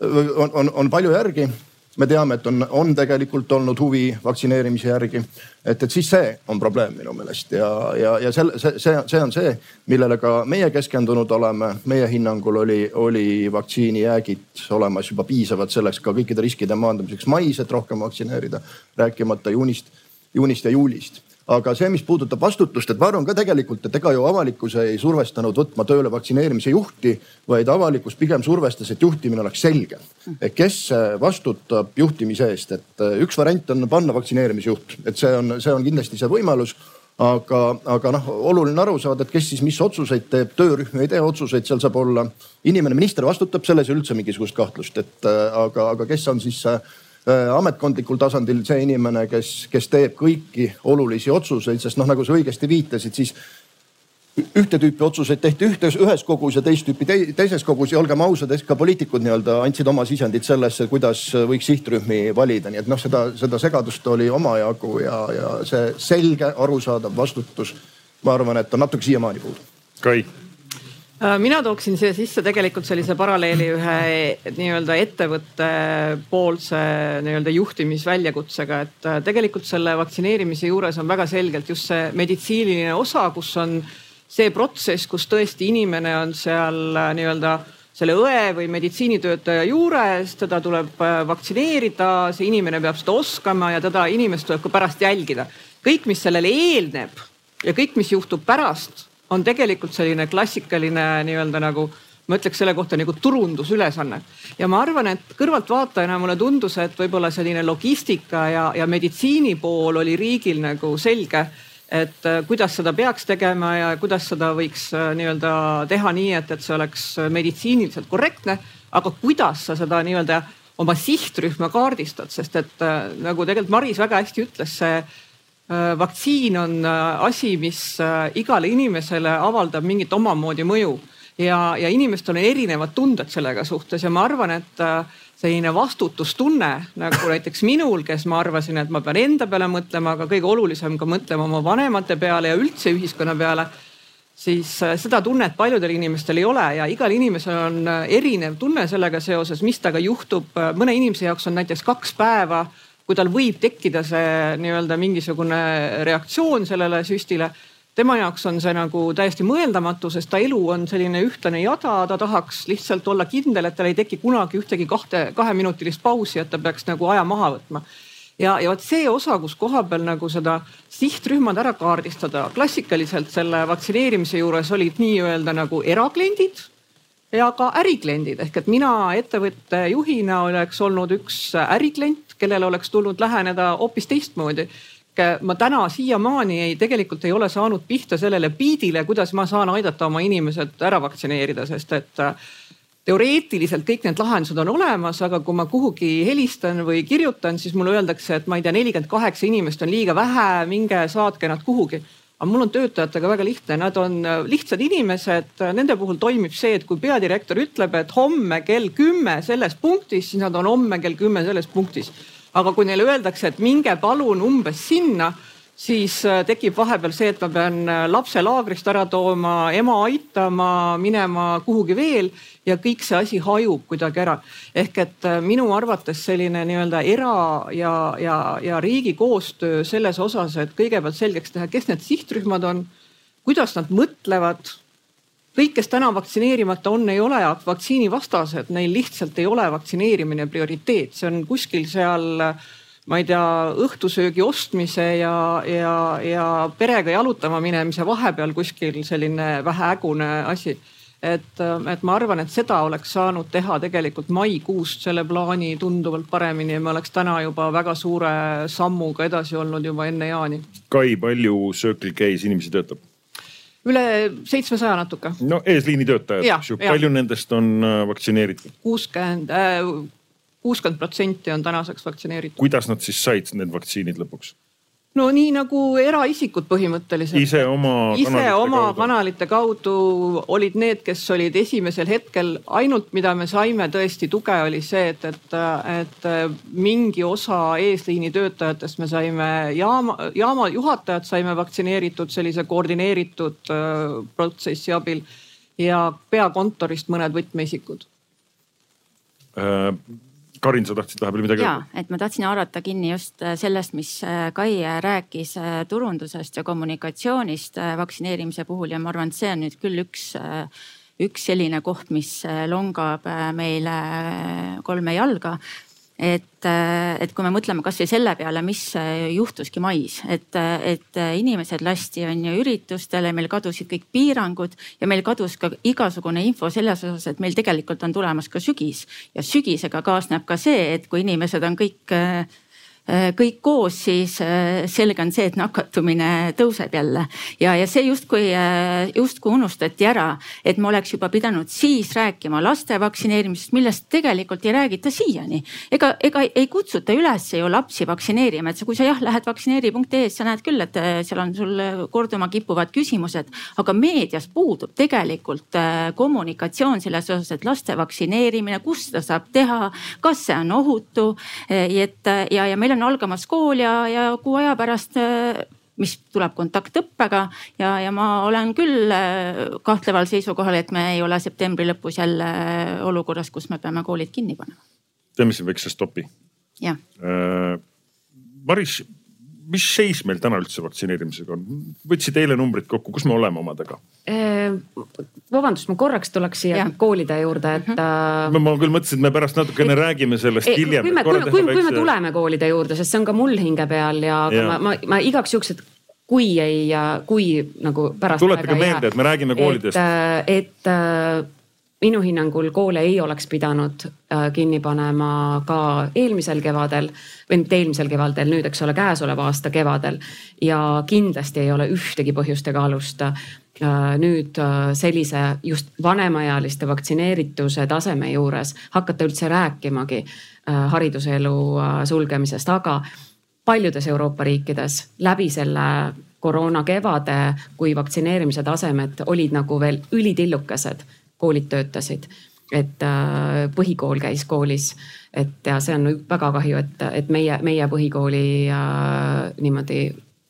on, on, on palju järgi me teame, et on, on tegelikult olnud huvi vaktsineerimise järgi. et, et siis see on probleem minu meelest ja, ja, ja selle, see, see, see on see, millele ka meie keskendunud oleme. meie hinnangul oli, oli vaktsiinijäägid olemas juba piisavad selleks ka kõikide riskide maandamiseks mais, et rohkem vaktsineerida, rääkimata juunist, juunist ja juulist aga see, mis puudutab vastutust, et ma arvan ka tegelikult, et ega ju avalikkus ei survestanud võtma tööle vaktsineerimise juhti, vaid avalikkus pigem survestas, et juhtimine oleks selge. kes vastutab juhtimise eest, et äh, üks variant on panna vaktsineerimisjuht, et see on, see on kindlasti see võimalus aga, aga noh, oluline aru saada, et kes siis mis otsuseid teeb, töörühm ei tee otsuseid, seal saab olla inimene, minister vastutab selles üldse mingisugust kahtlust, et äh, aga, aga kes on siis äh, Äh, ametkondlikul tasandil see inimene, kes, kes teeb kõiki olulisi otsuseid, sest noh, nagu sa õigesti viitasid, siis ühte tüüpi otsuseid tehti ühtes, ühes kogus ja teist tüüpi te, teises kogus ja olgem ausad, ka poliitikud nii-öelda andsid oma sisendit sellesse, kuidas võiks sihtrühmi valida, nii et noh, seda, seda segadust oli omajagu ja, ja see selge, arusaadav vastutus, ma arvan, et on natuke siiamaani puudu. Kai Äh, mina tooksin siia sisse tegelikult sellise paralleeli ühe nii-öelda ettevõtte poolse nii-öelda juhtimisväljakutsega, et äh, tegelikult selle vaktsineerimise juures on väga selgelt just see meditsiiniline osa, kus on see protsess, kus tõesti inimene on seal äh, nii-öelda selle õe või meditsiinitöötaja juures, teda tuleb vaktsineerida, see inimene peab seda oskama ja teda inimest tuleb ka pärast jälgida. kõik, mis sellele eelneb ja kõik, mis juhtub pärast on tegelikult selline klassikaline nii-öelda nagu ma ütleks selle kohta nagu turundusülesanne. ja ma arvan, et kõrvaltvaatajana mulle tundus, et võib-olla selline logistika ja, ja meditsiini pool oli riigil nagu selge, et äh, kuidas seda peaks tegema ja kuidas seda võiks äh, nii-öelda teha nii, et, et see oleks meditsiiniliselt korrektne. aga kuidas sa seda nii-öelda oma sihtrühma kaardistad, sest et äh, nagu tegelikult Maris väga hästi ütles, see vaktsiin on äh, asi, mis äh, igale inimesele avaldab mingit omamoodi mõju ja, ja inimestel on erinevad tunded sellega suhtes ja ma arvan, et selline vastutustunne nagu näiteks minul, kes ma arvasin, et ma pean enda peale mõtlema, aga kõige olulisem ka mõtlema oma vanemate peale ja üldse ühiskonna peale. siis seda tunnet paljudel inimestel ei ole ja igal inimesel on erinev tunne sellega seoses, mis temaga juhtub. mõne inimese jaoks on näiteks kaks päeva kui tal võib tekkida see nii-öelda mingisugune reaktsioon sellele süstile tema jaoks on see nagu täiesti mõeldamatu, sest ta elu on selline ühtlane jada, ta tahaks lihtsalt olla kindel, et tal ei teki kunagi ühtegi kahte, kaheminutilist pausi, et ta peaks nagu aja maha võtma. ja, ja vot see osa, kus koha peal nagu seda sihtrühmad ära kaardistada, klassikaliselt selle vaktsineerimise juures olid nii-öelda nagu erakliendid ja ka ärikliendid ehk et mina ettevõtte juhina oleks olnud üks äriklient kellele oleks tulnud läheneda hoopis teistmoodi ma täna siiamaani ei, tegelikult ei ole saanud pihta sellele biidile, kuidas ma saan aidata oma inimesed ära vaktsineerida, sest et äh, teoreetiliselt kõik need lahendused on olemas, aga kui ma kuhugi helistan või kirjutan, siis mulle öeldakse, et ma ei tea, nelikümmend kaheksa inimest on liiga vähe, minge saatke nad kuhugi. Aga mul on töötajatega väga lihtne, nad on äh, lihtsad inimesed, nende puhul toimib see, et kui peadirektor ütleb, et homme kell kümme selles punktis, siis nad on homme kell kümme selles punktis. Aga kui neile öeldakse, et minge palun umbes sinna, siis äh, tekib vahepeal see, et ma pean äh, lapse laagrist ära tooma, ema aitama, minema kuhugi veel ja kõik see asi hajub kuidagi ära. ehk et äh, minu arvates selline nii-öelda era- ja, ja, ja riigi koostöö selles osas, et kõigepealt selgeks teha, kes need sihtrühmad on, kuidas nad mõtlevad kõik, kes täna vaktsineerimata on, ei ole vaktsiinivastased, neil lihtsalt ei ole vaktsineerimine prioriteet, see on kuskil seal ma ei tea, õhtusöögi ostmise ja, ja, ja perega jalutama minemise vahepeal kuskil selline väheägune asi. et, et ma arvan, et seda oleks saanud teha tegelikult maikuust selle plaani tunduvalt paremini ja me oleks täna juba väga suure sammuga edasi olnud juba enne jaani. Kai, palju Circle K-s inimesi töötab? üle seitsmesaja natuke. no eesliini töötajad, palju nendest on äh, vaktsineeritud? kuuskümmend, äh, kuuskümmend protsenti on tänaseks vaktsineeritud. kuidas nad siis said need vaktsiinid lõpuks? no nii nagu eraisikud põhimõtteliselt. ise oma. ise oma kaudu. kanalite kaudu olid need, kes olid esimesel hetkel, ainult mida me saime tõesti tuge, oli see, et, et, et mingi osa eesliini töötajatest me saime jaama, jaama juhatajad saime vaktsineeritud sellise koordineeritud äh, protsessi abil ja peakontorist mõned võtmeisikud äh Karin, sa tahtsid vahepeal midagi öelda? ja, et ma tahtsin haarata kinni just äh, sellest, mis äh, Kai rääkis turundusest ja kommunikatsioonist vaktsineerimise puhul ja ma arvan, et see on nüüd küll üks, üks selline koht, mis longab meile kolme jalga et, äh, et kui me mõtleme kasvõi selle peale, mis äh, juhtuski mais, et, äh, et inimesed lasti on ju üritustele, meil kadusid kõik piirangud ja meil kadus ka igasugune info selles osas, et meil tegelikult on tulemas ka sügis. Ja sügisega kaasneb ka see, et kui inimesed on kõik kõik koos, siis äh, selge on see, et nakatumine tõuseb jälle. ja, ja see justkui, äh, justkui unustati ära, et me oleks juba pidanud siis rääkima laste vaktsineerimisest, millest tegelikult ei räägita siiani. ega, ega ei kutsuta üles ju lapsi vaktsineerima, et kui sa jah lähed vaktsineeri.ee-s, sa näed küll, et seal on sul korduma kippuvad küsimused, aga meedias puudub tegelikult kommunikatsioon selles osas, et laste vaktsineerimine, kus seda saab teha, kas see on ohutu. et ja, ja meil on on algamas kool ja, ja kuu aja pärast mis tuleb kontaktõppega ja, ja ma olen küll äh, kahtleval seisukohal, et me ei ole septembri lõpus jälle olukorras, kus me peame koolid kinni panema. teeme siin väikse stopi. jah äh,. Maris, mis seis meil täna üldse vaktsineerimisega on? võtsid eile numbrid kokku, kus me oleme omadega? Äh, vabandust, ma korraks tuleks siia ja. koolide juurde, et uh.... ma, ma küll mõtlesin, et me pärast natukene et, räägime sellest et, hiljem. kui me, kui, kui, kui me tuleme koolide juurde, sest see on ka mul hinge peal ja, ja. ma, ma, ma igaks juhuks, et kui ei, kui nagu pärast. tuletage meelde, et me räägime koolidest. et, et minu hinnangul koole ei oleks pidanud äh, kinni panema ka eelmisel kevadel või mitte eelmisel kevadel, nüüd, eks ole, käesoleva aasta kevadel. ja kindlasti ei ole ühtegi põhjust ega alust äh, nüüd äh, sellise just vanemaealiste vaktsineerituse taseme juures hakata üldse rääkimagi hariduselu sulgemisest, aga paljudes Euroopa riikides läbi selle koroona kevade, kui vaktsineerimise tasemed olid nagu veel ülitillukesed koolid töötasid et äh, põhikool käis koolis, et ja see on väga kahju, et, et meie, meie põhikooli äh, niimoodi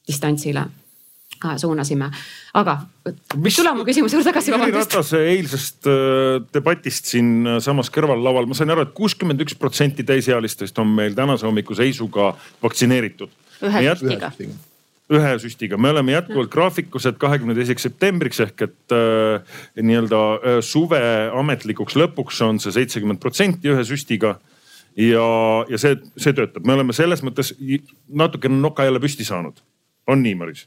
distantsile äh, suunasime. aga tule oma küsimuse juurde tagasi. Jüri Ratase eilsest debatist siinsamas kõrvallaval, ma sain aru et, et kuuskümmend üks protsenti täisealistest on meil tänase hommiku seisuga vaktsineeritud. ühe süstiga ühe süstiga, me oleme jätkuvalt graafikus, et kahekümne teiseks septembriks ehk et äh, nii-öelda äh, suve ametlikuks lõpuks on see seitsekümmend protsenti ühe süstiga. ja, ja see, see töötab, me oleme selles mõttes natukene noka jälle püsti saanud. on nii, Maris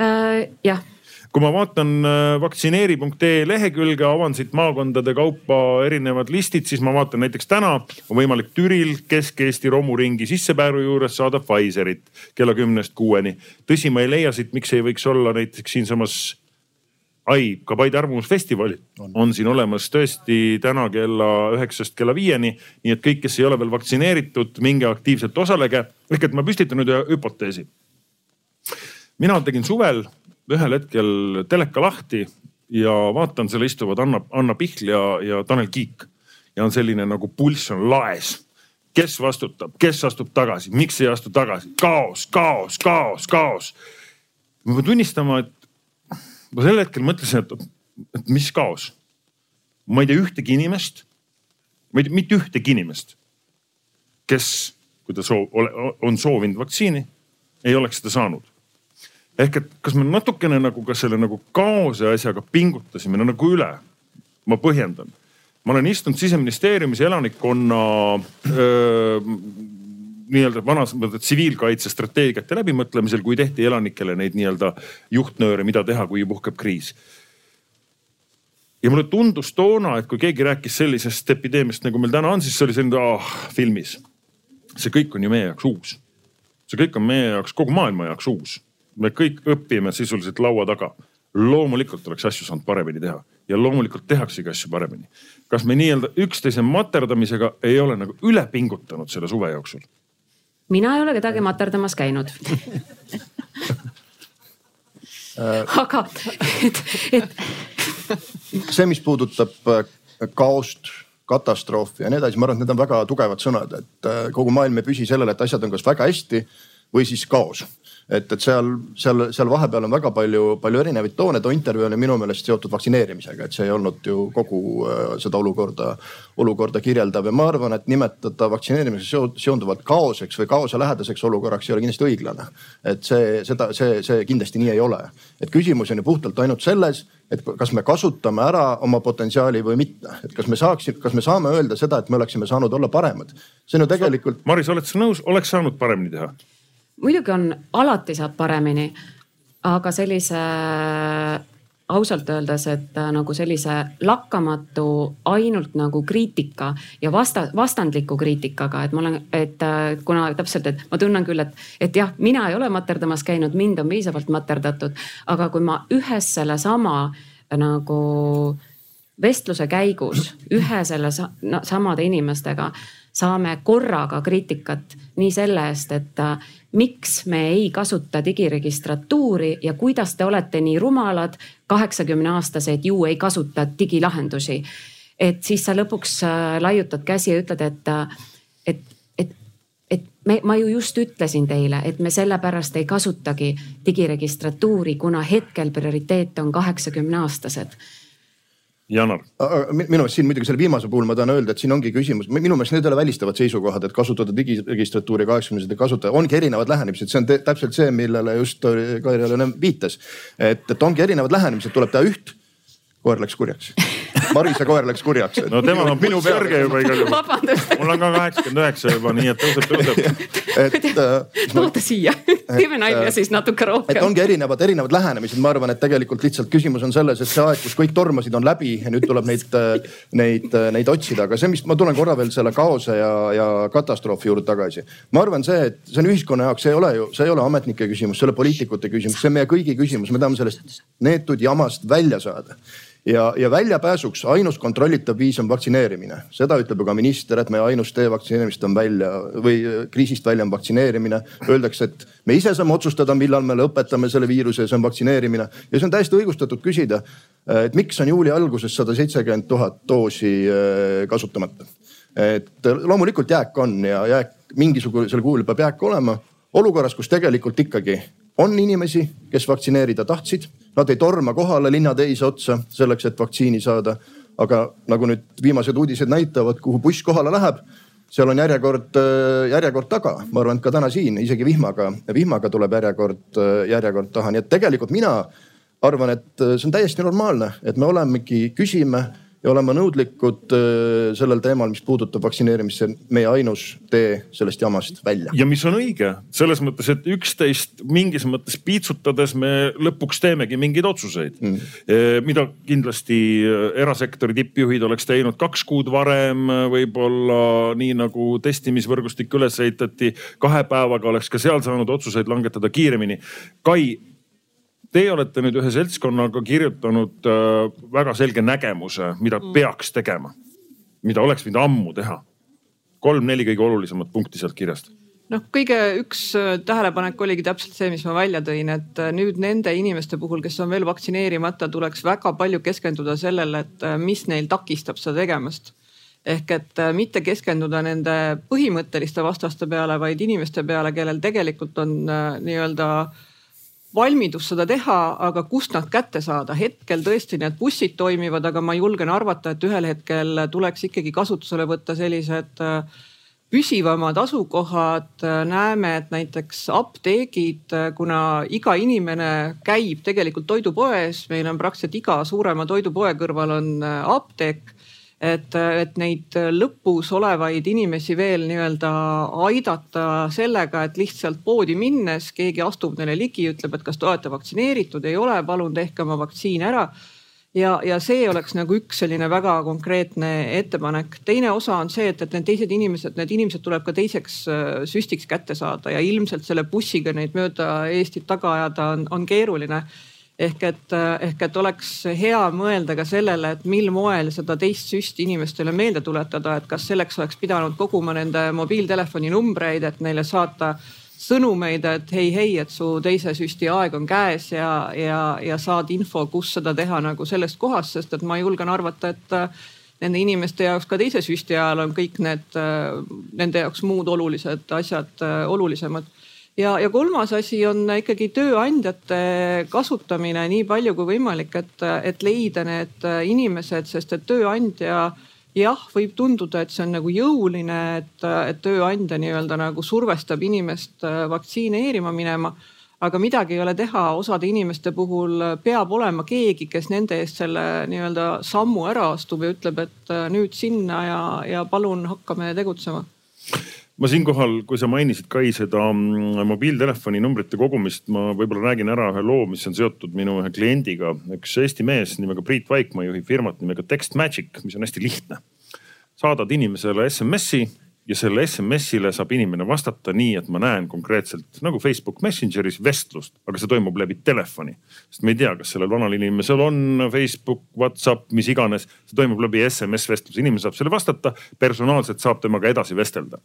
äh,? jah kui ma vaatan äh, vaktsineeri.ee lehekülge, avan siit maakondade kaupa erinevad listid, siis ma vaatan näiteks täna on võimalik Türil Kesk-Eesti romuringi sissepääru juures saada Pfizerit kella kümnest kuueni. tõsi, ma ei leia siit, miks ei võiks olla näiteks siinsamas ai, ka Paide Arvamusfestival on. on siin olemas tõesti täna kella üheksast kella viieni. nii et kõik, kes ei ole veel vaktsineeritud, minge aktiivselt osalege. ehk et ma püstitan nüüd ühe hüpoteesi. mina tegin suvel ühel hetkel teleka lahti ja vaatan, seal istuvad Anna, Anna Pihl ja, ja Tanel Kiik. ja on selline nagu pulss on laes. kes vastutab, kes astub tagasi, miks ei astu tagasi, kaos, kaos, kaos, kaos. ma pean tunnistama, et ma sel hetkel mõtlesin, et, et mis kaos. ma ei tea ühtegi inimest, ma ei tea mitte ühtegi inimest, kes, kui ta soov, on soovinud vaktsiini, ei oleks seda saanud ehk et kas me natukene nagu ka selle nagu kaose asjaga pingutasime no, nagu üle? ma põhjendan. ma olen istunud siseministeeriumis elanikkonna nii-öelda vanas mõttes tsiviilkaitse strateegiate läbimõtlemisel, kui tehti elanikele neid nii-öelda juhtnööre, mida teha, kui puhkeb kriis. ja mulle tundus toona, et kui keegi rääkis sellisest epideemiast, nagu meil täna on, siis see oli selline ah, filmis. see kõik on ju meie jaoks uus. see kõik on meie jaoks, kogu maailma jaoks uus me kõik õpime sisuliselt laua taga. loomulikult oleks asju saanud paremini teha ja loomulikult tehaksegi asju paremini. kas me nii-öelda üksteise materdamisega ei ole nagu üle pingutanud selle suve jooksul? mina ei ole kedagi materdamas käinud aga, et, et. see, mis puudutab äh, kaost, katastroofi ja nii edasi, ma arvan, et need on väga tugevad sõnad, et äh, kogu maailm ei püsi sellele, et asjad on kas väga hästi või siis kaos et, et seal, seal, seal vahepeal on väga palju, palju erinevaid toone. too intervjuu oli minu meelest seotud vaktsineerimisega, et see ei olnud ju kogu äh, seda olukorda, olukorda kirjeldav ja ma arvan, et nimetada vaktsineerimisega seonduvat kaoseks või kaoselähedaseks olukorraks ei ole kindlasti õiglane. et see, seda, see, see kindlasti nii ei ole. et küsimus on ju puhtalt ainult selles, et kas me kasutame ära oma potentsiaali või mitte, et kas me saaksime, kas me saame öelda seda, et me oleksime saanud olla paremad. see on ju tegelikult. Maris, oled sa nõus, oleks saanud paremini teha? Muidugi on, alati saab paremini, aga sellise ausalt öeldes, et äh, nagu sellise lakkamatu ainult nagu kriitika ja vasta, vastandliku kriitikaga, et ma olen, et äh, kuna täpselt, et ma tunnen küll, et, et jah, mina ei ole materdamas käinud, mind on piisavalt materdatud, aga kui ma ühes sellesama nagu vestluse käigus ühe selle no, samade inimestega saame korraga kriitikat nii selle eest, et äh, miks me ei kasuta digiregistratuuri ja kuidas te olete nii rumalad, kaheksakümne aastased ju ei kasuta digilahendusi. et siis sa lõpuks äh, laiutad käsi ja ütled, et, äh, et, et, et me, ma ju just ütlesin teile, et me sellepärast ei kasutagi digiregistratuuri, kuna hetkel prioriteet on kaheksakümne aastased Janar. minu meelest siin muidugi selle viimase puhul ma tahan öelda, et siin ongi küsimus, minu meelest need ei ole välistavad seisukohad, et kasutada digiregistratuuri kaheksakümnendatel kasutada, ongi erinevad lähenemised, see on täpselt see, millele just Kairi Alen viitas. et, et ongi erinevad lähenemised, tuleb teha üht, koer läks kurjaks Marise koer läks kurjaks. no temal on pulss kõrge juba igal juhul. mul on ka kaheksakümmend üheksa juba, nii et tõuseb, tõuseb. et äh,. toote siia, teeme nalja äh, siis natuke rohkem. et ongi erinevad, erinevad lähenemised, ma arvan, et tegelikult lihtsalt küsimus on selles, et see aeg, kus kõik tormasid, on läbi ja nüüd tuleb neid, äh, neid, neid otsida, aga see, mis ma tulen korra veel selle kaose ja, ja katastroofi juurde tagasi. ma arvan, see, et see on ühiskonna jaoks, see ei ole ju, see ei ole ametnike küsimus, see ei ole poliitikute küsimus, see on meie kõigi küsimus, me tahame sellest neetud jamast välja saada ja, ja väljapääsuks ainus kontrollitav viis on vaktsineerimine. seda ütleb ju ka minister, et meie ainus tee vaktsineerimist on välja või äh, kriisist välja on vaktsineerimine. Öeldakse, et me ise saame otsustada, millal me lõpetame selle viiruse, see on vaktsineerimine. ja see on täiesti õigustatud küsida, äh, et miks on juuli alguses sada seitsekümmend tuhat doosi äh, kasutamata. et loomulikult jääk on ja jääk mingisugusel kujul peab jääk olema olukorras, kus tegelikult ikkagi on inimesi, kes vaktsineerida tahtsid, nad ei torma kohale linnateise otsa selleks, et vaktsiini saada. aga nagu nüüd viimased uudised näitavad, kuhu buss kohale läheb, seal on järjekord, järjekord taga. ma arvan, et ka täna siin isegi vihmaga, vihmaga tuleb järjekord, järjekord taha, nii et tegelikult mina arvan, et see on täiesti normaalne, et me olemegi, küsime ja olema nõudlikud äh, sellel teemal, mis puudutab vaktsineerimist, see on meie ainus tee sellest jamast välja. ja mis on õige selles mõttes, et üksteist mingis mõttes piitsutades me lõpuks teemegi mingeid otsuseid mm., mida kindlasti äh, erasektori tippjuhid oleks teinud kaks kuud varem, võib-olla nii nagu testimisvõrgustik üles ehitati, kahe päevaga oleks ka seal saanud otsuseid langetada kiiremini. Kai Teie olete nüüd ühe seltskonnaga kirjutanud äh, väga selge nägemuse, mida mm. peaks tegema, mida oleks võinud ammu teha. kolm-neli kõige olulisemat punkti sealt kirjast noh, kõige üks äh, tähelepanek oligi täpselt see, mis ma välja tõin, et äh, nüüd nende inimeste puhul, kes on veel vaktsineerimata, tuleks väga palju keskenduda sellele, et mis neil takistab seda tegemast. ehk et mitte keskenduda nende põhimõtteliste vastaste peale, vaid inimeste peale, kellel tegelikult on nii-öelda äh, valmidus seda teha, aga kust nad kätte saada, hetkel tõesti need bussid toimivad, aga ma julgen arvata, et ühel hetkel tuleks ikkagi kasutusele võtta sellised äh, püsivamad asukohad. näeme, et näiteks apteegid, kuna iga inimene käib tegelikult toidupoes, meil on praktiliselt iga suurema toidupoe kõrval on äh, apteek et, et neid lõpus olevaid inimesi veel nii-öelda aidata sellega, et lihtsalt poodi minnes keegi astub neile ligi, ütleb, et kas te olete vaktsineeritud, ei ole, palun tehke oma vaktsiin ära ja, ja see oleks nagu üks selline väga konkreetne ettepanek. teine osa on see, et, et need teised inimesed, need inimesed tuleb ka teiseks äh, süstiks kätte saada ja ilmselt selle bussiga neid mööda Eestit taga ajada on, on keeruline ehk et, ehk et oleks hea mõelda ka sellele, et mil moel seda teist süsti inimestele meelde tuletada, et kas selleks oleks pidanud koguma nende mobiiltelefoni numbreid, et neile saata sõnumeid, et hei, hei, et su teise süsti aeg on käes ja, ja, ja saad info, kus seda teha nagu sellest kohast, sest et ma julgen arvata, et nende inimeste jaoks ka teise süsti ajal on kõik need, nende jaoks muud olulised asjad olulisemad ja, ja kolmas asi on ikkagi tööandjate kasutamine nii palju kui võimalik, et, et leida need inimesed, sest et tööandja jah, võib tunduda, et see on nagu jõuline, et, et tööandja nii-öelda nagu survestab inimest vaktsineerima minema aga midagi ei ole teha, osade inimeste puhul peab olema keegi, kes nende eest selle nii-öelda sammu ära astub ja ütleb, et nüüd sinna ja, ja palun hakkame tegutsema ma siinkohal, kui sa mainisid Kai seda mm, mobiiltelefoni numbrite kogumist, ma võib-olla räägin ära ühe loo, mis on seotud minu ühe kliendiga. üks Eesti mees nimega Priit Vaikmaa juhib firmat nimega Text Magic, mis on hästi lihtne. saadad inimesele SMS-i ja selle SMS-ile saab inimene vastata nii, et ma näen konkreetselt nagu Facebook Messengeris vestlust, aga see toimub läbi telefoni. sest me ei tea, kas sellel vanal inimesel on Facebook, Whatsapp, mis iganes, see toimub läbi SMS vestluse, inimene saab selle vastata, personaalselt saab temaga edasi vestelda.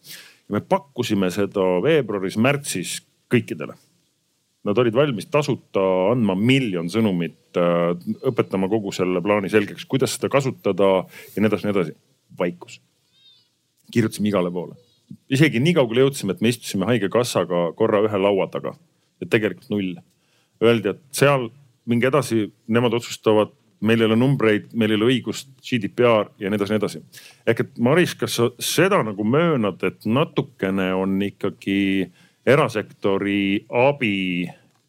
me pakkusime seda veebruaris-märtsis kõikidele. Nad olid valmis tasuta andma miljon sõnumit, äh, õpetama kogu selle plaani selgeks, kuidas seda kasutada ja nii edasi, nii edasi. vaikus kirjutasime igale poole. isegi nii kaugele jõudsime, et me istusime haigekassaga korra ühe laua taga ja tegelikult null. Öeldi, et seal minge edasi, nemad otsustavad, meil ei ole numbreid, meil ei ole õigust, GDPR ja nii edasi, nii edasi. ehk et Maris, kas sa seda nagu möönad, et natukene on ikkagi erasektori abi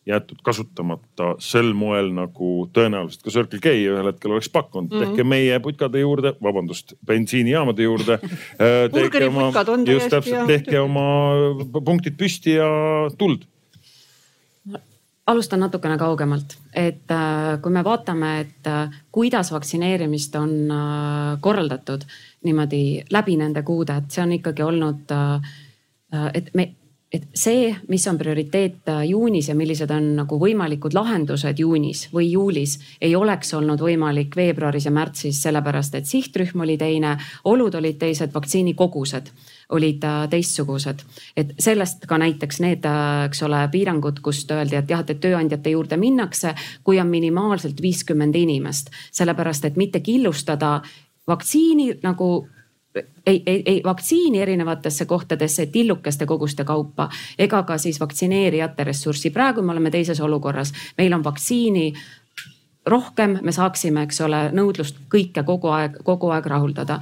jäetud kasutamata sel moel nagu tõenäoliselt ka Circle K ühel hetkel oleks pakkunud mm. -hmm. tehke meie putkade juurde, vabandust, bensiinijaamade juurde äh, tehke oma, just täpselt, tehke oma punktid püsti ja tuld alustan natukene kaugemalt, et äh, kui me vaatame, et äh, kuidas vaktsineerimist on korraldatud niimoodi läbi nende kuude, et see on ikkagi olnud, et me et see, mis on prioriteet äh, juunis ja millised on nagu võimalikud lahendused juunis või juulis, ei oleks olnud võimalik veebruaris ja märtsis, sellepärast et sihtrühm oli teine, olud olid teised, vaktsiinikogused olid äh, teistsugused. et sellest ka näiteks need, äh, eks ole, piirangud, kust öeldi, et jah, et tööandjate juurde minnakse, kui on minimaalselt viiskümmend inimest, sellepärast et mitte killustada vaktsiini nagu ei, ei, ei vaktsiini erinevatesse kohtadesse tillukeste koguste kaupa ega ka siis vaktsineerijate ressurssi. praegu me oleme teises olukorras, meil on vaktsiini rohkem, me saaksime, eks ole, nõudlust kõike kogu aeg, kogu aeg rahuldada.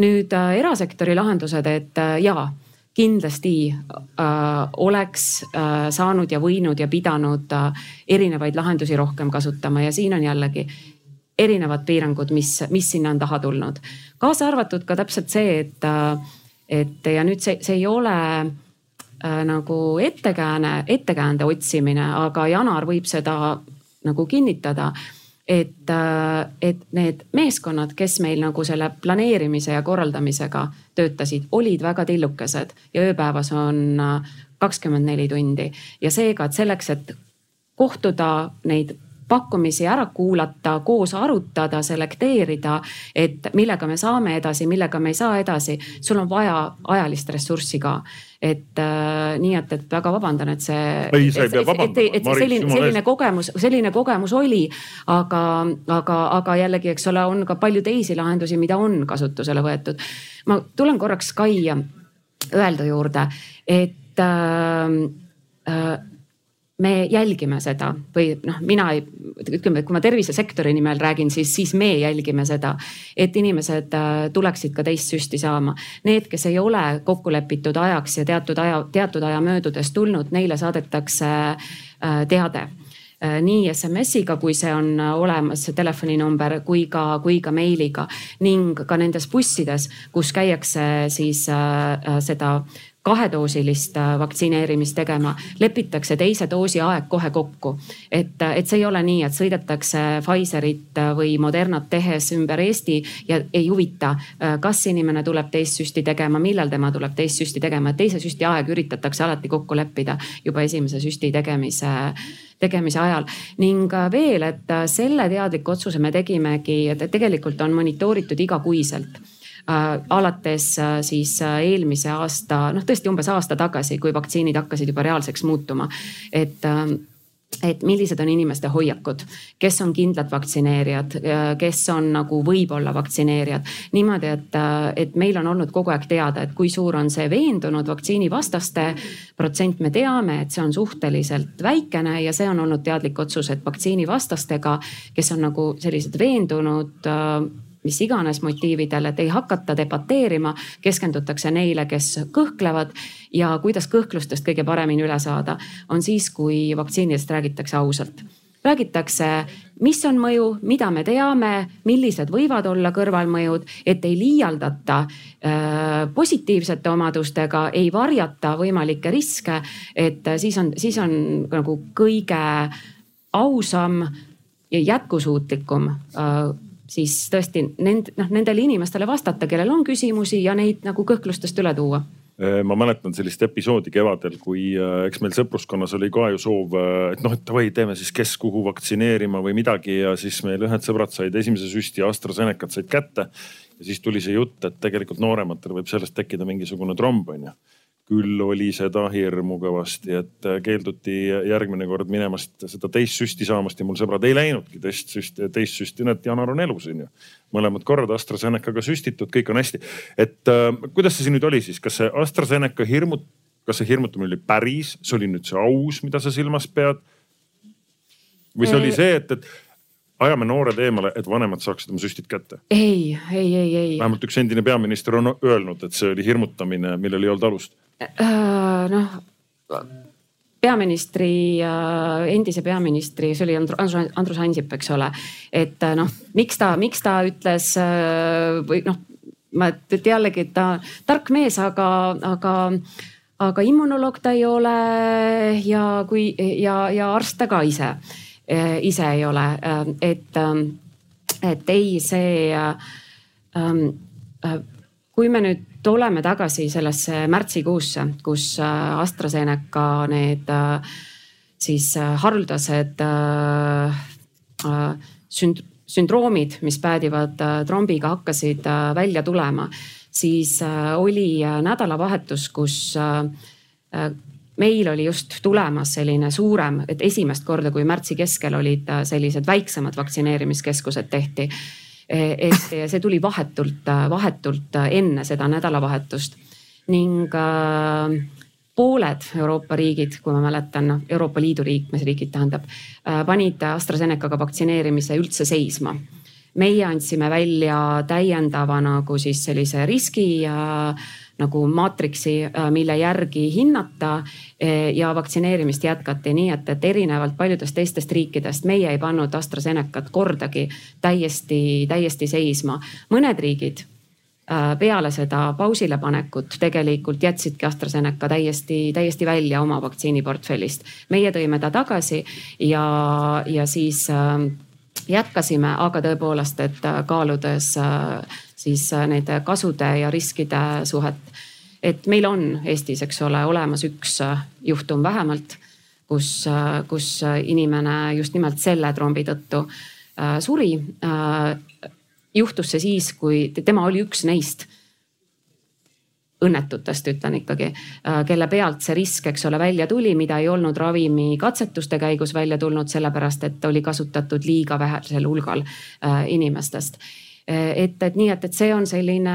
nüüd äh, erasektori lahendused, et äh, jaa kindlasti äh, oleks äh, saanud ja võinud ja pidanud äh, erinevaid lahendusi rohkem kasutama ja siin on jällegi erinevad piirangud, mis, mis sinna on taha tulnud. kaasa arvatud ka täpselt see, et, et ja nüüd see, see ei ole äh, nagu ettekääne, ettekäände otsimine, aga Janar võib seda nagu kinnitada et, äh, et need meeskonnad, kes meil nagu selle planeerimise ja korraldamisega töötasid, olid väga tillukesed ja ööpäevas on äh, kakskümmend neli tundi ja seega, et selleks, et kohtuda neid pakkumisi ära kuulata, koos arutada, selekteerida, et millega me saame edasi, millega me ei saa edasi. sul on vaja ajalist ressurssi ka, et äh, nii et, et väga vabandan, et see. ei, sa ei pea vabandama. et, et, selline, selline kogemus, selline kogemus oli, aga, aga, aga jällegi, eks ole, on ka palju teisi lahendusi, mida on kasutusele võetud. ma tulen korraks Kai öelda juurde, et äh, äh, me jälgime seda või noh, mina ei, ütleme, kui ma tervisesektori nimel räägin, siis, siis me jälgime seda, et inimesed äh, tuleksid ka teist süsti saama. Need, kes ei ole kokku lepitud ajaks ja teatud aja, teatud aja möödudes tulnud, neile saadetakse äh, teade äh, nii SMS-iga, kui see on olemas, see telefoninumber, kui ka, kui ka meiliga ning ka nendes bussides, kus käiakse siis äh, seda kahedoosilist äh, vaktsineerimist tegema, lepitakse teise doosi aeg kohe kokku. et, äh, et see ei ole nii, et sõidetakse Pfizerit äh, või Modernat tehes ümber Eesti ja ei huvita, kas inimene tuleb teist süsti tegema, millal tema tuleb teist süsti tegema, et teise süsti aeg üritatakse alati kokku leppida juba esimese süsti tegemise tegemise ajal. ning veel, et selle teadliku otsuse me tegimegi, et tegelikult on monitooritud igakuiselt alates äh, siis äh, eelmise aasta, noh tõesti umbes aasta tagasi, kui vaktsiinid hakkasid juba reaalseks muutuma. et et millised on inimeste hoiakud, kes on kindlad vaktsineerijad, kes on nagu võib-olla vaktsineerijad. niimoodi, et, et meil on olnud kogu aeg teada, et kui suur on see veendunud vaktsiinivastaste protsent, me teame, et see on suhteliselt väikene ja see on olnud teadlik otsus, et vaktsiinivastastega, kes on nagu sellised veendunud mis iganes motiividel, et ei hakata debateerima, keskendutakse neile, kes kõhklevad ja kuidas kõhklustest kõige paremini üle saada, on siis, kui vaktsiinidest räägitakse ausalt räägitakse, mis on mõju, mida me teame, millised võivad olla kõrvalmõjud, et ei liialdata äh, positiivsete omadustega, ei varjata võimalikke riske. et siis on, siis on nagu kõige ausam ja jätkusuutlikum äh, siis tõesti nend-, noh nendele inimestele vastata, kellel on küsimusi ja neid nagu kõhklustest üle tuua ma mäletan sellist episoodi kevadel, kui äh, eks meil sõpruskonnas oli ka ju soov, äh, et noh, et davai, teeme siis kes kuhu vaktsineerima või midagi ja siis meil ühed sõbrad said esimese süsti AstraZenecat said kätte. ja siis tuli see jutt, et tegelikult noorematel võib sellest tekkida mingisugune tromb on ju küll oli seda hirmu kõvasti, et äh, keelduti järgmine kord minemast seda teist süsti saamast ja mul sõbrad ei läinudki teist süsti, teist süsti, näed Janar on elus on ju. mõlemad korrad AstraZenecaga süstitud, kõik on hästi. et äh, kuidas see siin nüüd oli siis, kas see AstraZeneca hirmut-, kas see hirmutamine oli päris, see oli nüüd see aus, mida sa silmas pead? või see oli see, et, et ajame noored eemale, et vanemad saaksid oma süstid kätte? ei, ei, ei, ei. vähemalt üks endine peaminister on öelnud, et see oli hirmutamine, millel ei olnud alust noh peaministri, endise peaministri, see oli Andrus, Andrus Ansip, eks ole. et äh, noh, miks ta, miks ta ütles äh, või noh, ma, et jällegi ta tark mees, aga, aga, aga immunoloog ta ei ole ja kui ja, ja arst ta ka ise, ise ei ole, et, et ei, see ähm, kui me nüüd tuleme tagasi sellesse märtsikuusse, kus äh, AstraZeneca need äh, siis äh, haruldased sünd-, sündroomid, mis päädivad trombiga, hakkasid välja tulema, siis oli nädalavahetus, kus meil oli just tulemas selline suurem, et esimest korda, kui märtsi keskel olid sellised väiksemad vaktsineerimiskeskused tehti et see tuli vahetult, vahetult enne seda nädalavahetust. Ning äh, pooled Euroopa riigid, kui ma mäletan, noh Euroopa Liidu liikmesriigid tähendab, äh, panid AstraZenecaga vaktsineerimise üldse seisma. Meie andsime välja täiendava nagu siis sellise riski nagu maatriksi, äh, mille järgi hinnata äh, ja vaktsineerimist jätkati, nii et, et erinevalt paljudest teistest riikidest meie ei pannud AstraZenecat kordagi täiesti, täiesti seisma. mõned riigid äh, peale seda pausile panekut tegelikult jätsidki AstraZeneca täiesti, täiesti välja oma vaktsiiniportfellist. meie tõime ta tagasi ja, ja siis jätkasime, aga tõepoolest, et kaaludes siis äh, nende kasude ja riskide suhet. et meil on Eestis, eks ole, olemas üks äh, juhtum vähemalt, kus, äh, kus inimene just nimelt selle trombi tõttu suri. juhtus see siis, kui tema oli üks neist õnnetutest, ütlen ikkagi, kelle pealt see risk, eks ole, välja tuli, mida ei olnud ravimi katsetuste käigus välja tulnud, sellepärast et oli kasutatud liiga vähesel hulgal inimestest et, et nii, et, et see on selline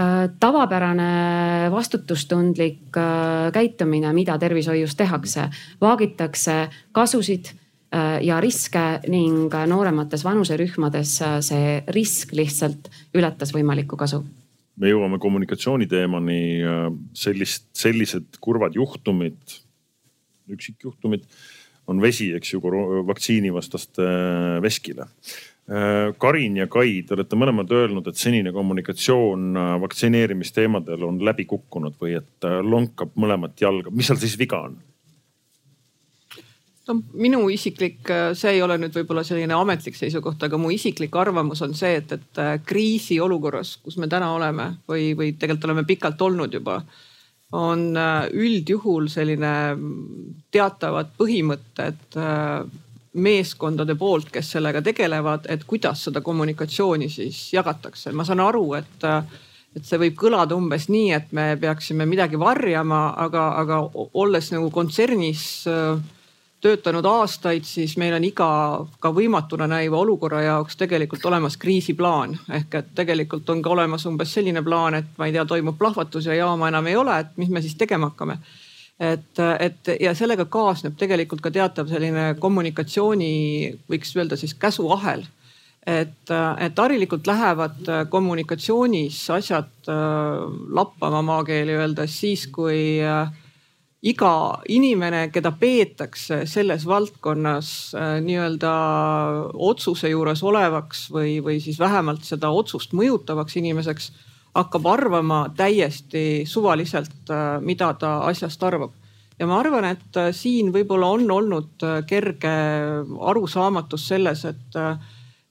äh, tavapärane vastutustundlik äh, käitumine, mida tervishoius tehakse. vaagitakse kasusid äh, ja riske ning nooremates vanuserühmades see risk lihtsalt ületas võimalikku kasu me jõuame kommunikatsiooni teemani, sellist, sellised kurvad juhtumid, üksikjuhtumid on vesi, eks ju, vaktsiinivastaste veskile Karin ja Kai, te olete mõlemad öelnud, et senine kommunikatsioon äh, vaktsineerimisteemadel on läbi kukkunud või et äh, lonkab mõlemat jalga. mis seal siis viga on? no minu isiklik, see ei ole nüüd võib-olla selline ametlik seisukoht, aga mu isiklik arvamus on see, et, et kriisiolukorras, kus me täna oleme või, või tegelikult oleme pikalt olnud juba, on üldjuhul selline teatavad põhimõtted meeskondade poolt, kes sellega tegelevad, et kuidas seda kommunikatsiooni siis jagatakse. ma saan aru, et, et see võib kõlada umbes nii, et me peaksime midagi varjama, aga, aga olles nagu kontsernis töötanud aastaid, siis meil on iga ka võimatuna näiva olukorra jaoks tegelikult olemas kriisiplaan. ehk et tegelikult on ka olemas umbes selline plaan, et ma ei tea, toimub plahvatus ja jaama enam ei ole, et mis me siis tegema hakkame. Et, et ja sellega kaasneb tegelikult ka teatav selline kommunikatsiooni, võiks öelda siis käsuahel. Et, et harilikult lähevad kommunikatsioonis asjad äh, lappama maakeeli öeldes siis, kui äh, iga inimene, keda peetakse selles valdkonnas äh, nii-öelda otsuse juures olevaks või, või siis vähemalt seda otsust mõjutavaks inimeseks, hakkab arvama täiesti suvaliselt, äh, mida ta asjast arvab. ja ma arvan, et äh, siin võib-olla on olnud kerge arusaamatus selles, et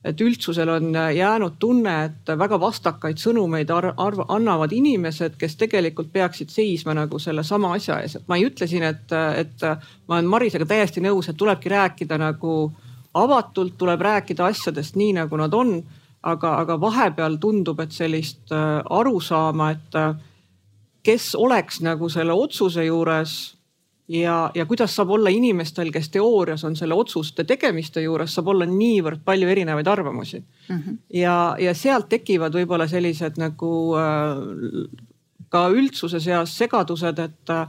et üldsusel on jäänud tunne, et väga vastakaid sõnumeid arv, annavad inimesed, kes tegelikult peaksid seisma nagu sellesama asja ees, et ma ei ütle siin, et, et ma olen Marisega täiesti nõus, et tulebki rääkida nagu avatult, tuleb rääkida asjadest nii, nagu nad on. Aga, aga vahepeal tundub, et sellist äh, arusaama, et äh, kes oleks nagu selle otsuse juures ja, ja kuidas saab olla inimestel, kes teoorias on selle otsuste tegemiste juures, saab olla niivõrd palju erinevaid arvamusi mm. -hmm. ja, ja sealt tekivad võib-olla sellised nagu äh, ka üldsuse seas segadused, et äh,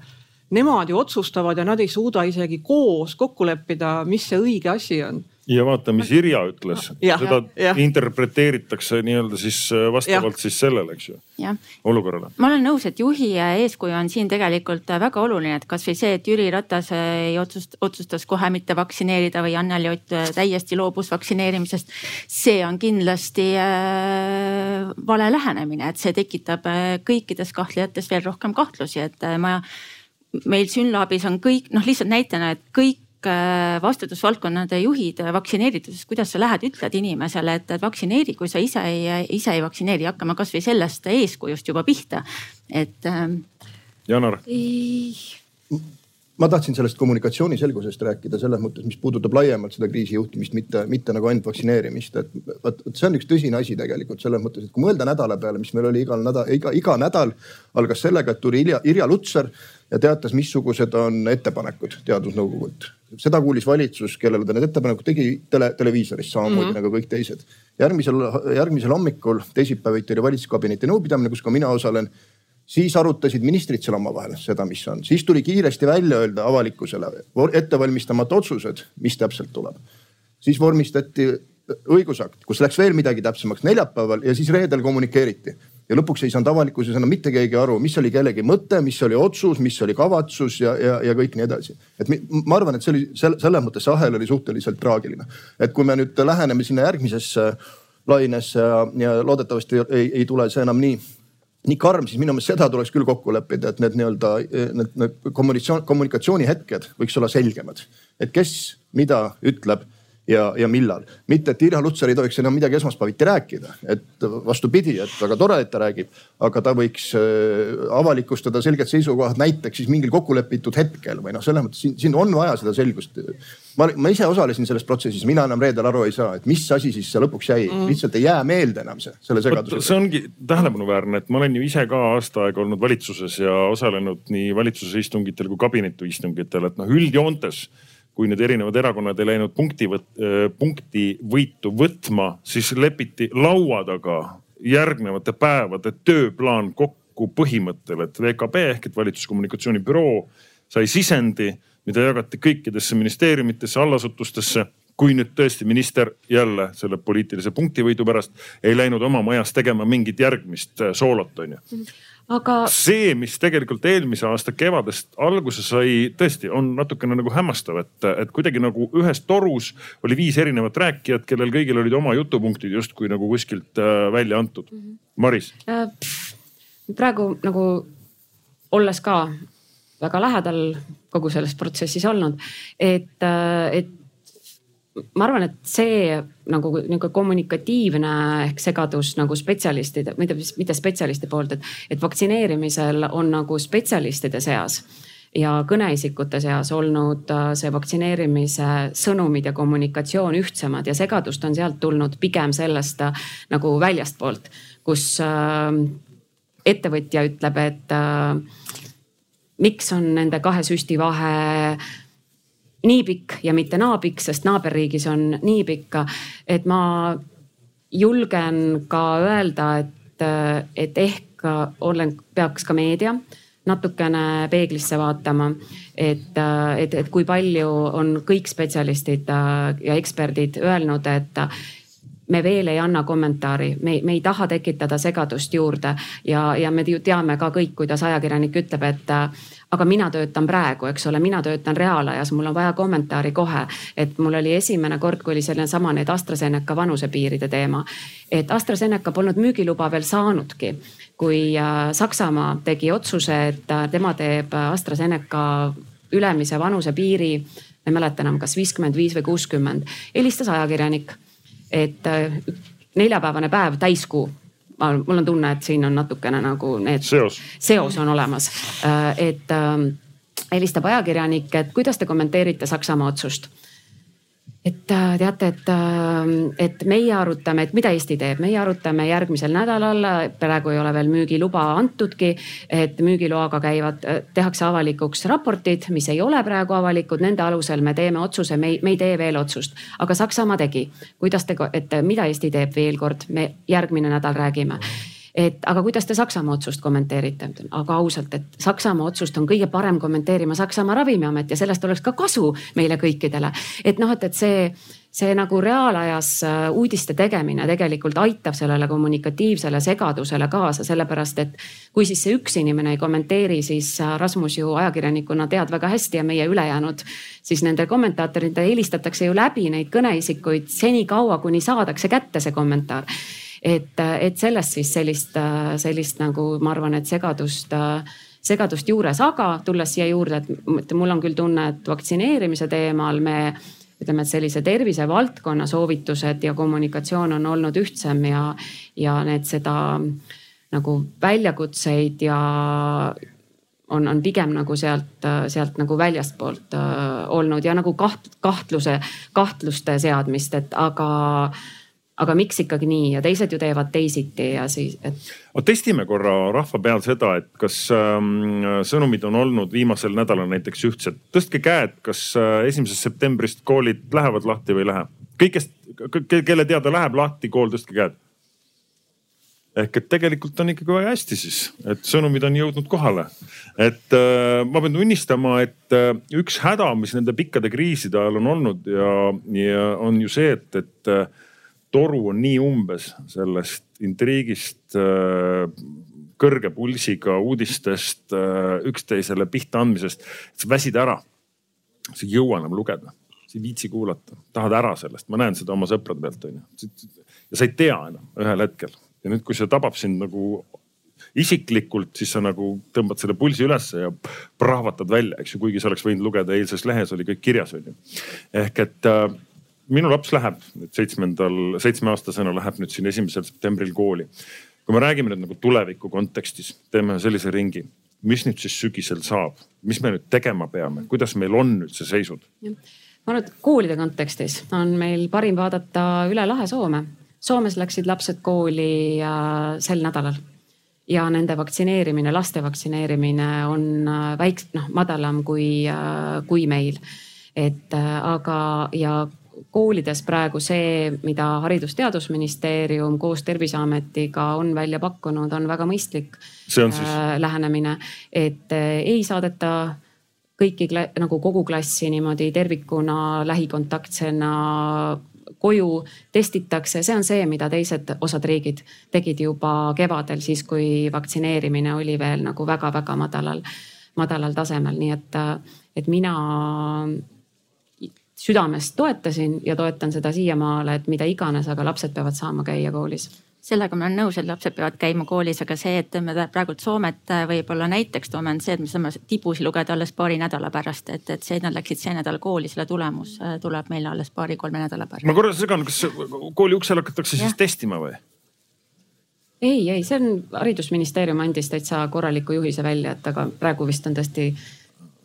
nemad ju otsustavad ja nad ei suuda isegi koos kokku leppida, mis see õige asi on ja vaata, mis Irja ütles, seda ja, interpreteeritakse nii-öelda siis äh, vastavalt ja. siis sellele, eks ju, olukorrale. ma olen nõus, et juhi eeskuju on siin tegelikult äh, väga oluline, et kasvõi see, et Jüri Ratas ei otsust-, otsustas kohe mitte vaktsineerida või Anneli Ott äh, täiesti loobus vaktsineerimisest. see on kindlasti äh, vale lähenemine, et see tekitab kõikides kahtlejates veel rohkem kahtlusi, et ma meil Synlabis on kõik noh, lihtsalt näitena, et kõik Äh, vastutusvaldkonnade juhid vaktsineeritusest, kuidas sa lähed, ütled inimesele, et vaktsineeri, kui sa ise ei, ise ei vaktsineeri, hakkame kasvõi sellest eeskujust juba pihta, et. Ähm, Janar ma tahtsin sellest kommunikatsiooni selgusest rääkida selles mõttes, mis puudutab laiemalt seda kriisijuhtimist, mitte, mitte nagu ainult vaktsineerimist, et vot see on üks tõsine asi tegelikult selles mõttes, et kui mõelda nädala peale, mis meil oli igal nädal, iga, iga nädal algas sellega, et tuli Irja, Irja Lutsar ja teatas, missugused on ettepanekud teadusnõukogult. Seda kuulis valitsus, kellele ta need ettepanekud tegi tele, televiisorist samamoodi mm -hmm. nagu kõik teised. järgmisel, järgmisel hommikul, teisipäeviti oli valitsuskabineti nõupidamine, kus ka mina osalen siis arutasid ministrid seal omavahel seda, mis on, siis tuli kiiresti välja öelda avalikkusele ettevalmistamata otsused, mis täpselt tuleb. siis vormistati õigusakt, kus läks veel midagi täpsemaks neljapäeval ja siis reedel kommunikeeriti. Ja lõpuks ei saanud avalikkuses enam mitte keegi aru, mis oli kellegi mõte, mis oli otsus, mis oli kavatsus ja, ja, ja kõik nii edasi. et ma arvan, et see oli selles mõttes see ahel oli suhteliselt traagiline. et kui me nüüd läheneme sinna järgmisesse lainesse ja, ja loodetavasti ei, ei tule see enam nii nii karm, siis minu meelest seda tuleks küll kokku leppida, et need nii-öelda need, need kommunikatsioon, kommunikatsioonihetked võiks olla selgemad. et kes mida ütleb ja, ja millal. mitte, et Irja Lutsar ei tohiks enam midagi esmaspäeviti rääkida, et vastupidi, et väga tore, et ta räägib, aga ta võiks äh, avalikustada selged seisukohad näiteks siis mingil kokkulepitud hetkel või noh, selles mõttes siin, siin on vaja seda selgust. ma, ma ise osalesin selles protsessis, mina enam reedel aru ei saa, et mis asi siis see lõpuks jäi mm., lihtsalt ei jää meelde enam see, selle segadusega. see ongi tähelepanuväärne, et ma olen ju ise ka aasta aega olnud valitsuses ja osalenud nii valitsuse istungitel kui kabineti istungitel, et noh üldjoontes kui need erinevad erakonnad ei läinud punkti, äh, punkti võitu võtma, siis lepiti laua taga järgnevate päevade tööplaan kokku põhimõttel, et VKB ehk et valitsuskommunikatsiooni büroo sai sisendi, mida jagati kõikidesse ministeeriumitesse, allasutustesse kui nüüd tõesti minister jälle selle poliitilise punktivõidu pärast ei läinud oma majas tegema mingit järgmist äh, soolot, on ju mm. -hmm aga. see, mis tegelikult eelmise aasta kevadest alguse sai, tõesti on natukene nagu hämmastav, et, et kuidagi nagu ühes torus oli viis erinevat rääkijat, kellel kõigil olid oma jutupunktid justkui nagu kuskilt äh, välja antud. -hmm. Maris äh,? praegu nagu olles ka väga lähedal kogu selles protsessis olnud, et, äh, et ma arvan, et see nagu nihuke kommunikatiivne ehk segadus nagu spetsialistide, mitte, mitte spetsialisti poolt, et, et vaktsineerimisel on nagu spetsialistide seas ja kõneisikute seas olnud äh, see vaktsineerimise sõnumid ja kommunikatsioon ühtsemad ja segadust on sealt tulnud pigem sellest äh, nagu väljastpoolt, kus äh, ettevõtja ütleb, et äh, miks on nende kahe süsti vahe nii pikk ja mitte naapikk, sest naaberriigis on nii pikk, et ma julgen ka öelda, et, et ehk olen, peaks ka meedia natukene peeglisse vaatama, et, et, et kui palju on kõik spetsialistid ja eksperdid öelnud, et me veel ei anna kommentaari, me, me ei taha tekitada segadust juurde ja, ja me ju teame ka kõik, kuidas ajakirjanik ütleb, et aga mina töötan praegu, eks ole, mina töötan reaalajas, mul on vaja kommentaari kohe. et mul oli esimene kord, kui oli selline sama need AstraZeneca vanusepiiride teema. et AstraZeneca polnud müügiluba veel saanudki, kui äh, Saksamaa tegi otsuse, et äh, tema teeb AstraZeneca ülemise vanusepiiri, ma ei mäleta enam, kas viiskümmend viis või kuuskümmend, helistas ajakirjanik et äh, neljapäevane päev, täiskuu ma, mul on tunne, et siin on natukene nagu need. seos. seos on olemas, äh, et ähm, helistab ajakirjanik, et kuidas te kommenteerite Saksamaa otsust et äh, teate, et, äh, et meie arutame, et mida Eesti teeb, meie arutame järgmisel nädalal, praegu ei ole veel müügiluba antudki. et müügiloaga käivad, äh, tehakse avalikuks raportid, mis ei ole praegu avalikud, nende alusel me teeme otsuse, me ei, me ei tee veel otsust. aga Saksamaa tegi, kuidas te, et mida Eesti teeb veel kord, me järgmine nädal räägime et aga kuidas te Saksamaa otsust kommenteerite? aga ausalt, et Saksamaa otsust on kõige parem kommenteerima Saksamaa ravimiamet ja sellest oleks ka kasu meile kõikidele. et noh, et, et see, see nagu reaalajas äh, uudiste tegemine tegelikult aitab sellele kommunikatiivsele segadusele kaasa, sellepärast et kui siis see üks inimene ei kommenteeri, siis äh, Rasmus ju ajakirjanikuna tead väga hästi ja meie ülejäänud, siis nende kommentaatoritele helistatakse ju läbi neid kõneisikuid senikaua, kuni saadakse kätte see kommentaar et, et sellest siis sellist, sellist nagu ma arvan, et segadust segadust juures, aga tulles siia juurde, et mul on küll tunne, et vaktsineerimise teemal me ütleme, et sellise tervisevaldkonna soovitused ja kommunikatsioon on olnud ühtsem ja, ja need seda nagu väljakutseid ja on, on pigem nagu sealt, sealt nagu väljastpoolt äh, olnud ja nagu kaht-, kahtluse, kahtluste seadmist, et aga aga miks ikkagi nii ja teised ju teevad teisiti ja siis, et. testime korra rahva peal seda, et kas ähm, sõnumid on olnud viimasel nädalal näiteks ühtsed. tõstke käed, kas äh, esimesest septembrist koolid lähevad lahti või ei lähe? kõik, kes, kelle teada läheb lahti kool, tõstke käed. ehk et tegelikult on ikkagi väga hästi siis, et sõnumid on jõudnud kohale. et äh, ma pean tunnistama, et äh, üks häda, mis nende pikkade kriiside ajal on olnud ja, ja on ju see, et, et äh, toru on nii umbes sellest intriigist, äh, kõrge pulsiga uudistest, äh, üksteisele pihta andmisest, et sa väsid ära. sa ei jõua enam lugeda, sa ei viitsi kuulata, tahad ära sellest, ma näen seda oma sõprade pealt onju. ja sa ei tea enam ühel hetkel ja nüüd, kui see tabab sind nagu isiklikult, siis sa nagu tõmbad selle pulsi ülesse ja prahvatad välja, eks ju, kuigi sa oleks võinud lugeda eilses lehes oli kõik kirjas onju. ehk et äh, minu laps läheb nüüd seitsmendal, seitsmeaastasena läheb nüüd siin esimesel septembril kooli. kui me räägime nüüd nagu tuleviku kontekstis, teeme sellise ringi, mis nüüd siis sügisel saab, mis me nüüd tegema peame, kuidas meil on üldse seisud? ma arvan, et koolide kontekstis on meil parim vaadata üle lahe Soome. Soomes läksid lapsed kooli äh, sel nädalal ja nende vaktsineerimine, laste vaktsineerimine on äh, väiks-, noh madalam kui, äh, kui meil. et aga, ja koolides praegu see, mida Haridus-Teadusministeerium koos Terviseametiga on välja pakkunud, on väga mõistlik siis... äh, lähenemine. et äh, ei saadeta kõiki nagu kogu klassi niimoodi tervikuna lähikontaktsena koju testitakse, see on see, mida teised osad riigid tegid juba kevadel, siis kui vaktsineerimine oli veel nagu väga-väga madalal, madalal tasemel, nii et, et mina südamest toetasin ja toetan seda siiamaale, et mida iganes, aga lapsed peavad saama käia koolis sellega ma olen nõus, et lapsed peavad käima koolis, aga see, et me praegult Soomet äh, võib-olla näiteks toome, on see, et me saame tibusi lugeda alles paari nädala pärast, et, et see, et nad läksid see nädal kooli, selle tulemus äh, tuleb meile alles paari-kolme nädala pärast. ma korra segan, kas kooli uksel hakatakse siis testima või? ei, ei, see on haridusministeerium andis täitsa korraliku juhise välja, et aga praegu vist on tõesti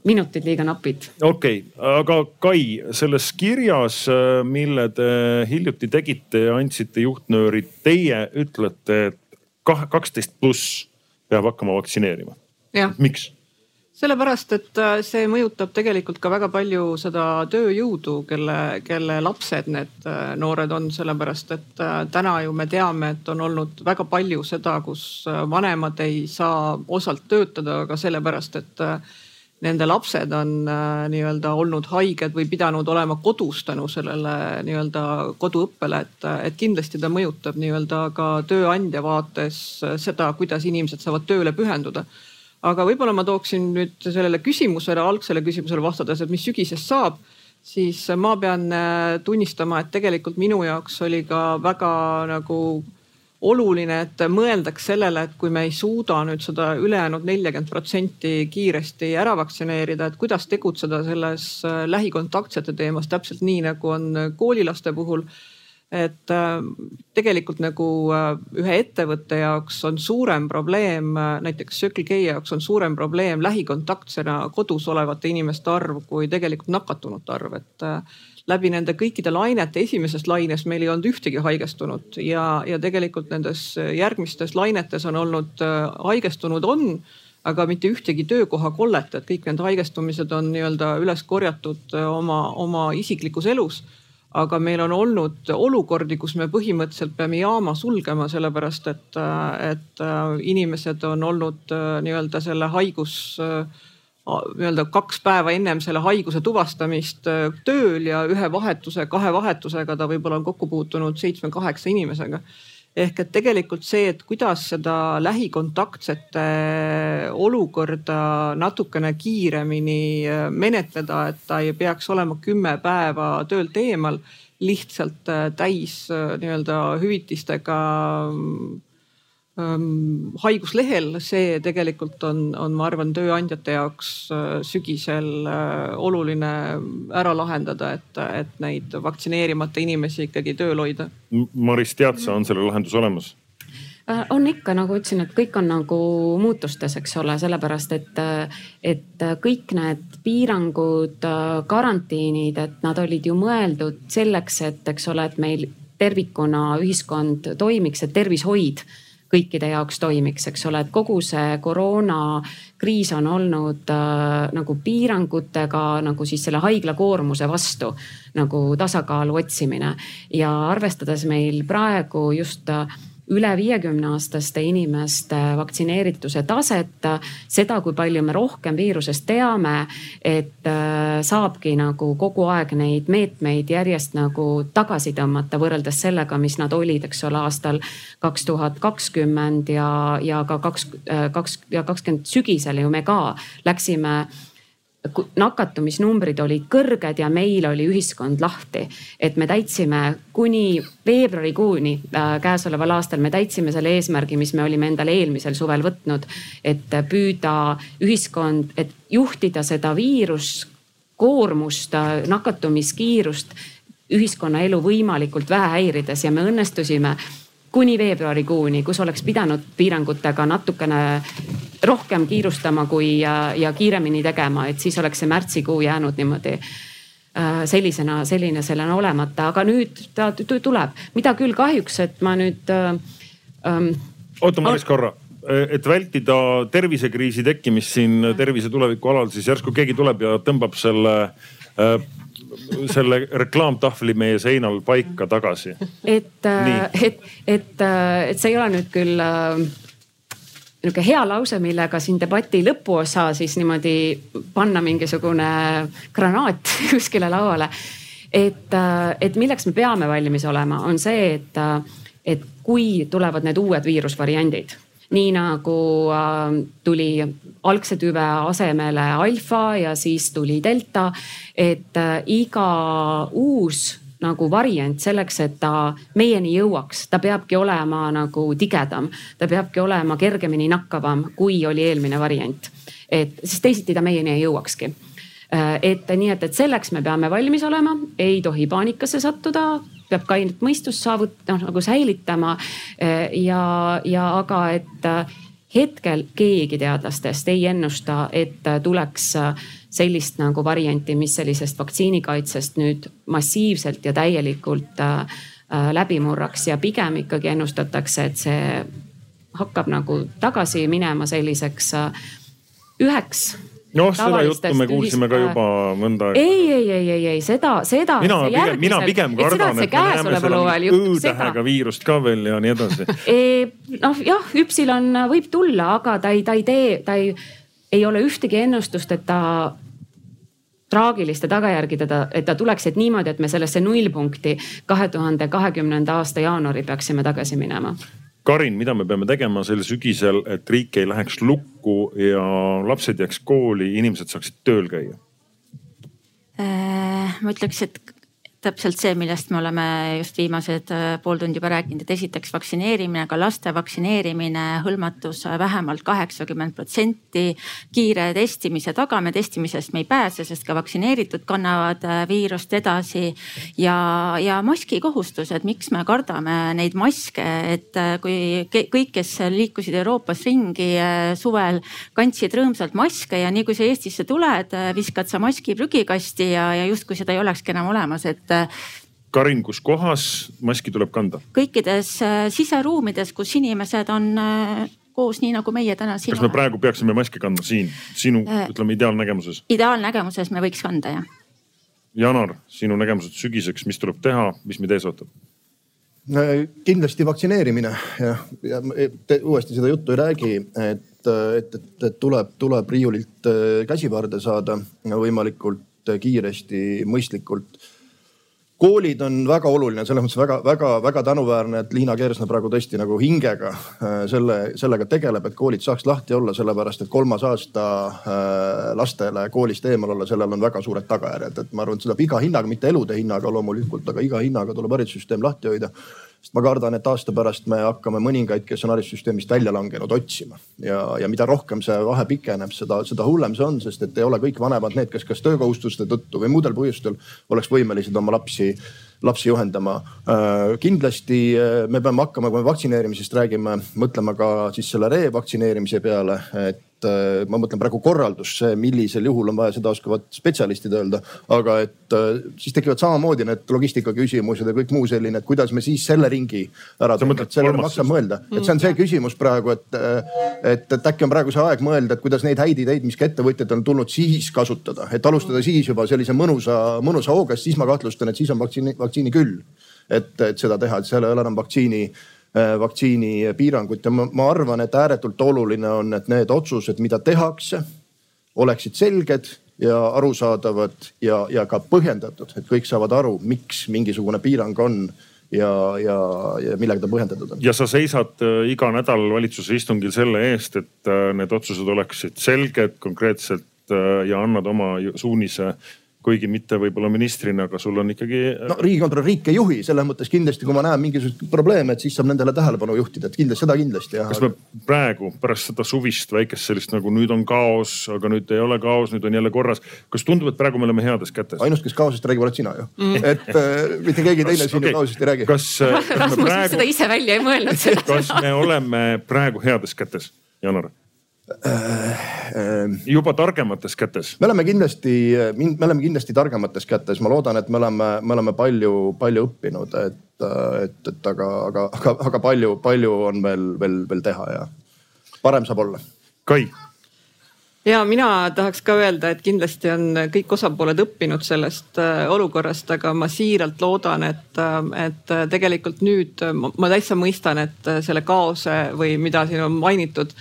minutid liiga napid. okei okay., aga Kai, selles kirjas, äh, mille te hiljuti tegite ja andsite juhtnöörid, teie ütlete, et kaksteist pluss peab hakkama vaktsineerima. miks? sellepärast, et äh, see mõjutab tegelikult ka väga palju seda tööjõudu, kelle, kelle lapsed need äh, noored on, sellepärast et täna ju me teame, et on olnud väga palju seda, kus vanemad ei saa osalt töötada, aga sellepärast, et nende lapsed on nii-öelda olnud haiged või pidanud olema kodus tänu sellele nii-öelda koduõppele, et, et kindlasti ta mõjutab nii-öelda ka tööandja vaates seda, kuidas inimesed saavad tööle pühenduda. Aga võib-olla ma tooksin nüüd sellele küsimusele, algsele küsimusele vastates, et mis sügisest saab, siis ma pean äh, tunnistama, et tegelikult minu jaoks oli ka väga nagu oluline, et mõeldaks sellele, et kui me ei suuda nüüd seda ülejäänud neljakümmet protsenti kiiresti ära vaktsineerida, et kuidas tegutseda selles äh, lähikontaktsete teemas täpselt nii nagu on koolilaste puhul. Et äh, tegelikult nagu äh, ühe ettevõtte jaoks on suurem probleem, näiteks Circle K jaoks on suurem probleem lähikontaktsena kodus olevate inimeste arv kui tegelikult nakatunute arv, et läbi nende kõikide lainete esimeses laines meil ei olnud ühtegi haigestunut ja, ja tegelikult nendes järgmistes lainetes on olnud haigestunud on aga mitte ühtegi töökohakollet, et kõik need haigestumised on nii-öelda üles korjatud oma, oma isiklikus elus. Aga meil on olnud olukordi, kus me põhimõtteliselt peame jaama sulgema, sellepärast et, et äh, inimesed on olnud äh, nii-öelda selle haigus äh, nii-öelda kaks päeva ennem selle haiguse tuvastamist tööl ja ühe vahetuse, kahe vahetusega ta võib-olla on kokku puutunud seitsme-kaheksa inimesega. Ehk et tegelikult see, et kuidas seda lähikontaktsete olukorda natukene kiiremini äh, menetleda, et ta ei peaks olema kümme päeva töölt eemal lihtsalt äh, täis äh, nii-öelda hüvitistega ähm, haiguslehel, see tegelikult on, on, ma arvan, tööandjate jaoks sügisel oluline ära lahendada, et, et neid vaktsineerimata inimesi ikkagi tööl hoida. Maris, tead sa, on selle lahendus olemas? On ikka, nagu ütlesin, et kõik on nagu muutustes, eks ole, sellepärast et, et kõik need piirangud, karantiinid, et nad olid ju mõeldud selleks, et eks ole, et meil tervikuna ühiskond toimiks, et tervishoid kõikide jaoks toimiks, eks ole, et kogu see koroonakriis on olnud äh, nagu piirangutega nagu siis selle haigla koormuse vastu nagu tasakaalu otsimine. Ja arvestades meil praegu just äh, üle viiekümne aastaste inimeste vaktsineerituse taset, seda, kui palju me rohkem viirusest teame, et äh, saabki nagu kogu aeg neid meetmeid järjest nagu tagasi tõmmata võrreldes sellega, mis nad olid, eks ole, aastal kaks tuhat kakskümmend ja, ja ka kaks, äh, kaks ja kakskümmend sügisel ju me ka läksime nakatumisnumbrid olid kõrged ja meil oli ühiskond lahti. et me täitsime kuni veebruarikuuni äh, käesoleval aastal, me täitsime selle eesmärgi, mis me olime endale eelmisel suvel võtnud. et püüda ühiskond, et juhtida seda viiruskoormust, äh, nakatumiskiirust ühiskonnaelu võimalikult vähe häirides ja me õnnestusime kuni veebruarikuuni, kus oleks pidanud piirangutega natukene rohkem kiirustama kui ja, ja kiiremini tegema, et siis oleks see märtsikuu jäänud niimoodi äh, sellisena, selline sellena olemata, aga nüüd ta tuleb, mida küll kahjuks, et ma nüüd äh,. Ähm, oota Maris korra, et vältida tervisekriisi tekkimist siin tervise tuleviku alal, siis järsku keegi tuleb ja tõmbab selle äh, selle reklaamtahvli meie seinal paika tagasi. et, äh, et, et, äh, et see ei ole nüüd küll äh, nihuke hea lause, millega siin debati lõpuosa siis niimoodi panna mingisugune granaat kuskile lauale. et, et milleks me peame valmis olema, on see, et, et kui tulevad need uued viirusvariandid nii nagu äh, tuli algse tüve asemele alfa ja siis tuli delta. et äh, iga uus nagu variant selleks, et ta meieni jõuaks, ta peabki olema nagu tigedam, ta peabki olema kergemini nakkavam, kui oli eelmine variant. et siis teisiti ta meieni ei jõuakski et nii, et, et selleks me peame valmis olema, ei tohi paanikasse sattuda, peab kainet mõistust saavut-, noh nagu säilitama. Eh, ja, ja aga, et eh, hetkel keegi teadlastest ei ennusta, et tuleks sellist nagu varianti, mis sellisest vaktsiinikaitsest nüüd massiivselt ja täielikult läbi murraks ja pigem ikkagi ennustatakse, et see hakkab nagu tagasi minema selliseks üheks noh, seda juttu me kuulsime ka juba mõnda aega. ei, ei, ei, ei, ei seda, seda. mina pigem, mina pigem kardan, et me näeme seal õ-tähega viirust ka veel ja nii edasi noh jah, üpsilon võib tulla, aga ta ei, ta ei tee, ta ei, ei ole ühtegi ennustust, et ta traagiliste tagajärgedega, et ta tuleks, et niimoodi, et me sellesse nullpunkti kahe tuhande kahekümnenda aasta jaanuari peaksime tagasi minema Karin, mida me peame tegema sel sügisel, et riik ei läheks lukku ja lapsed jääks kooli, inimesed saaksid tööl käia? Äh, ma ütleks, et täpselt see, millest me oleme just viimased äh, pool tundi juba rääkinud, et esiteks vaktsineerimine, ka laste vaktsineerimine, hõlmatus vähemalt kaheksakümmend protsenti. kiire testimise tagame, testimisest me ei pääse, sest ka vaktsineeritud kannavad äh, viirust edasi. ja, ja maski kohustus, et miks me kardame neid maske, et äh, kui kõik, kes liikusid Euroopas ringi suvel, kandsid rõõmsalt maske ja nii kui sa Eestisse tuled, viskad sa maski prügikasti ja, ja justkui seda ei olekski enam olemas, et Karin, kus kohas maski tuleb kanda? kõikides äh, siseruumides, kus inimesed on äh, koos, nii nagu meie täna siin. kas me praegu peaksime maski kandma siin, sinu äh, ütleme ideaalnägemuses? ideaalnägemuses me võiks kanda jah. Janar, sinu nägemused sügiseks, mis tuleb teha, mis meid ees ootab? kindlasti vaktsineerimine ja, ja te uuesti seda juttu ei räägi, et, et, et, et tuleb, tuleb riiulilt käsivarde saada võimalikult kiiresti, mõistlikult koolid on väga oluline, selles mõttes väga-väga-väga tänuväärne, et Liina Kersna praegu tõesti nagu hingega äh, selle, sellega tegeleb, et koolid saaks lahti olla, sellepärast et kolmas aasta äh, lastele koolist eemal olla, sellel on väga suured tagajärjed, et ma arvan, et seda iga hinnaga, mitte elude hinnaga loomulikult, aga iga hinnaga tuleb haridussüsteem lahti hoida sest ma kardan, et aasta pärast me hakkame mõningaid, kes on haridussüsteemist välja langenud, otsima ja, ja mida rohkem see vahe pikeneb, seda, seda hullem see on, sest et ei ole kõik vanemad need, kes kas töökohustuste tõttu või muudel põhjustel oleks võimelised oma lapsi lapsi juhendama. Äh, kindlasti äh, me peame hakkama, kui me vaktsineerimisest räägime, mõtlema ka siis selle revaktsineerimise peale, et äh, ma mõtlen praegu korraldus, see, millisel juhul on vaja, seda oskavad spetsialistid öelda. aga et siis tekivad samamoodi need logistika küsimused ja kõik muu selline, et kuidas me siis selle ringi ära teeme, et sellele maksab mõelda. et see on see küsimus praegu, et, et, et äkki on praegu see aeg mõelda, et kuidas neid häid ideid, mis ka ettevõtjad on tulnud, siis kasutada, et alustada siis juba sellise mõnusa, mõnusa hooga, sest siis ma kahtlustan, et siis on vaktsiini, vaktsiini küll. et, et seda teha, et seal ei ole enam vaktsiini äh, vaktsiinipiirangut ja ma, ma arvan, et ääretult oluline on, et need otsused, mida tehakse, oleksid selged ja arusaadavad ja, ja ka põhjendatud, et kõik saavad aru, miks mingisugune piirang on ja, ja, ja millega ta põhjendatud on. ja sa seisad äh, iga nädal valitsuse istungil selle eest, et äh, need otsused oleksid selged, konkreetselt ja annad oma suunise kuigi mitte võib-olla ministrina, aga sul on ikkagi. Äh, no riigikontrolör riiki ei juhi, selles mõttes kindlasti, kui ma näen mingisuguseid probleeme, et siis saab nendele tähelepanu juhtida, et kindlasti seda kindlasti jah. kas me praegu pärast seda suvist väikest sellist nagu nüüd on kaos, aga nüüd ei ole kaos, nüüd on jälle korras. kas tundub, et praegu me oleme heades kätes? ainus, kes kaosest räägib, oled sina ju mm.. et äh, mitte keegi teine siin okay. ju kaosest ei räägi. kas äh,. Rasmus praegu... seda ise välja ei mõelnud kas me oleme praegu heades kätes, Janar? Äh, äh, juba targemates kätes? me oleme kindlasti, me oleme kindlasti targemates kätes, ma loodan, et me oleme, me oleme palju, palju õppinud, et, et, et aga, aga, aga, aga palju, palju on veel, veel, veel teha ja parem saab olla. Kai ja mina tahaks ka öelda, et kindlasti on kõik osapooled õppinud sellest äh, olukorrast, aga ma siiralt loodan, et, et tegelikult nüüd ma täitsa mõistan, et selle kaose või mida siin on mainitud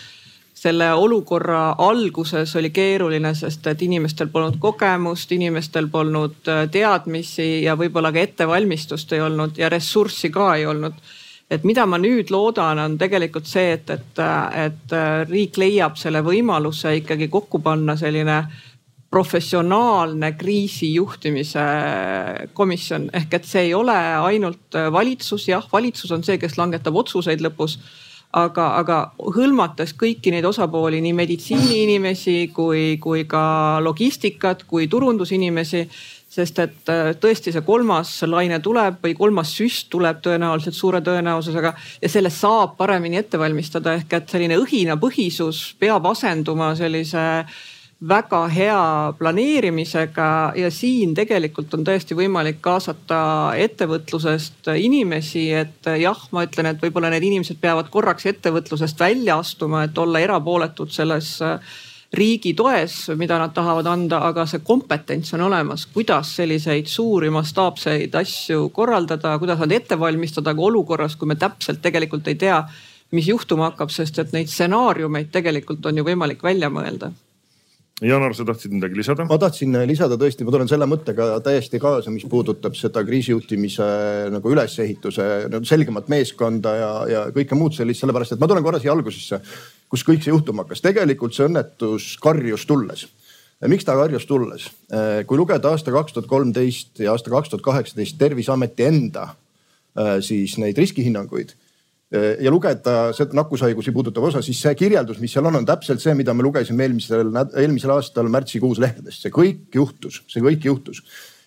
selle olukorra alguses oli keeruline, sest et inimestel polnud kogemust, inimestel polnud äh, teadmisi ja võib-olla ka ettevalmistust ei olnud ja ressurssi ka ei olnud. et mida ma nüüd loodan, on tegelikult see, et, et, et äh, riik leiab selle võimaluse ikkagi kokku panna selline professionaalne kriisijuhtimise komisjon ehk et see ei ole ainult valitsus, jah, valitsus on see, kes langetab otsuseid lõpus aga, aga hõlmates kõiki neid osapooli, nii meditsiiniinimesi kui, kui ka logistikat kui turundusinimesi sest et äh, tõesti see kolmas laine tuleb või kolmas süst tuleb tõenäoliselt suure tõenäosusega ja sellest saab paremini ette valmistada, ehk et selline õhinapõhisus peab asenduma sellise väga hea planeerimisega ja siin tegelikult on tõesti võimalik kaasata ettevõtlusest inimesi, et jah, ma ütlen, et võib-olla need inimesed peavad korraks ettevõtlusest välja astuma, et olla erapooletud selles riigi toes, mida nad tahavad anda, aga see kompetents on olemas, kuidas selliseid suuri mastaapseid asju korraldada, kuidas nad ette valmistada ka olukorras, kui me täpselt tegelikult ei tea, mis juhtuma hakkab, sest et neid stsenaariumeid tegelikult on ju võimalik välja mõelda Janar, sa tahtsid midagi lisada? ma tahtsin lisada tõesti, ma tulen selle mõttega täiesti kaasa, mis puudutab seda kriisijuhtimise nagu ülesehituse nagu selgemat meeskonda ja, ja kõike muud sellist, sellepärast et ma tulen korra siia algusesse, kus kõik see juhtuma hakkas. tegelikult see õnnetus karjus tulles. miks ta karjus tulles? kui lugeda aasta kaks tuhat kolmteist ja aasta kaks tuhat kaheksateist Terviseameti enda siis neid riskihinnanguid ja lugeda seda nakkushaigusi puudutav osa, siis see kirjeldus, mis seal on, on täpselt see, mida me lugesime eelmisel, eelmisel aastal märtsikuus lehtedest, see kõik juhtus, see kõik juhtus.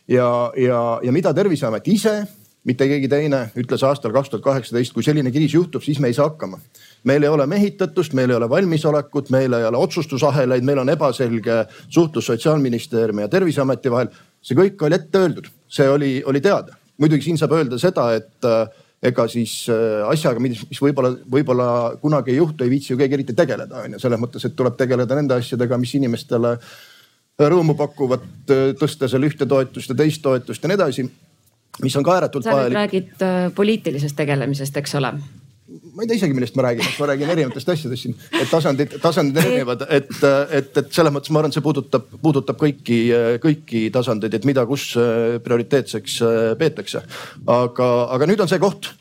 ja, ja, ja mida Terviseamet ise, mitte keegi teine, ütles aastal kaks tuhat kaheksateist, kui selline kriis juhtub, siis me ei saa hakkama. meil ei ole mehitatust, meil ei ole valmisolekut, meil ei ole otsustusahelaid, meil on ebaselge suhtlus sotsiaalministeeriumi ja Terviseameti vahel. see kõik oli ette öeldud, see oli, oli teada. muidugi siin saab öelda seda, et ega siis äh, asjaga, mis, mis võib-olla, võib-olla kunagi ei juhtu, ei viitsi ju keegi eriti tegeleda, on ju. selles mõttes, et tuleb tegeleda nende asjadega, mis inimestele rõõmu pakuvad, äh, tõsta seal ühte toetust ja teist toetust ja nii edasi. mis on ka ääretult vajalik. sa nüüd räägid äh, poliitilisest tegelemisest, eks ole ma ei tea isegi, millest ma räägin, ma räägin erinevatest asjadest siin, et tasandid, tasandid erinevad, et, et, et selles mõttes ma arvan, see puudutab, puudutab kõiki, kõiki tasandeid, et mida, kus prioriteetseks peetakse. aga, aga nüüd on see koht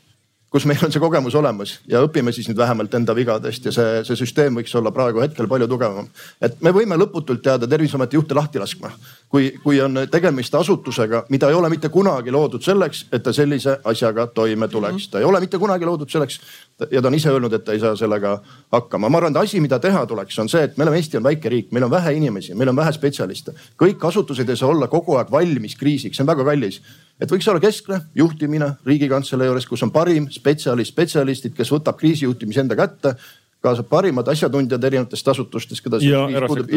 kus meil on see kogemus olemas ja õpime siis nüüd vähemalt enda vigadest ja see, see süsteem võiks olla praegu hetkel palju tugevam. et me võime lõputult jääda Terviseameti juhte lahti laskma, kui, kui on tegemist asutusega, mida ei ole mitte kunagi loodud selleks, et ta sellise asjaga toime tuleks. ta ei ole mitte kunagi loodud selleks ja ta on ise öelnud, et ta ei saa sellega hakkama. ma arvan, et asi, mida teha tuleks, on see, et me oleme, Eesti on väike riik, meil on vähe inimesi, meil on vähe spetsialiste. kõik asutused ei saa olla kogu aeg valmis kriisiks, see on väga kallis et võiks olla keskne juhtimine riigikantselei juures, kus on parim spetsialist, spetsialistid, kes võtab kriisijuhtimise enda kätte kaasab parimad asjatundjad erinevatest asutustest, keda ja,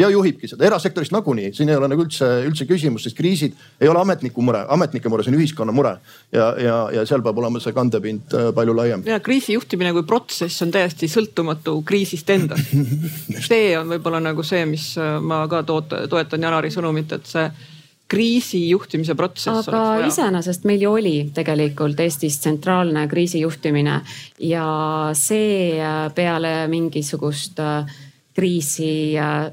ja juhibki seda. Erasektorist nagunii, siin ei ole nagu üldse, üldse küsimust, sest kriisid ei ole ametniku mure, ametnike mure, see on ühiskonna mure. ja, ja, ja seal peab olema see kandepind äh, palju laiem. ja kriisijuhtimine kui protsess on täiesti sõltumatu kriisist endast. See on võib-olla nagu see, mis äh, ma ka toot-, toetan Janari sõnumit, et see kriisijuhtimise protsess. aga iseenesest meil ju oli tegelikult Eestis tsentraalne kriisijuhtimine ja see äh, peale mingisugust äh, kriisi äh,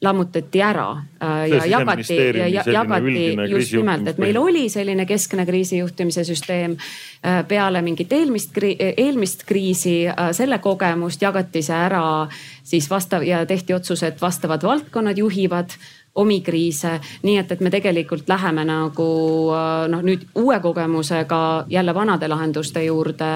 lammutati ära ja jagati, ja jagati just nimelt, et meil oli selline keskne kriisijuhtimise süsteem. peale mingit eelmist, eelmist kriisi, selle kogemust jagati see ära siis vastav ja tehti otsus, et vastavad valdkonnad juhivad omi kriise. nii et, et me tegelikult läheme nagu äh, noh, nüüd uue kogemusega jälle vanade lahenduste juurde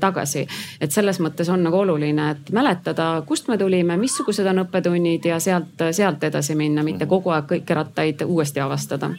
tagasi. et selles mõttes on nagu oluline, et mäletada, kust me tulime, missugused on õppetunnid ja sealt, sealt edasi minna, mitte kogu aeg kõiki rattaid uuesti avastada.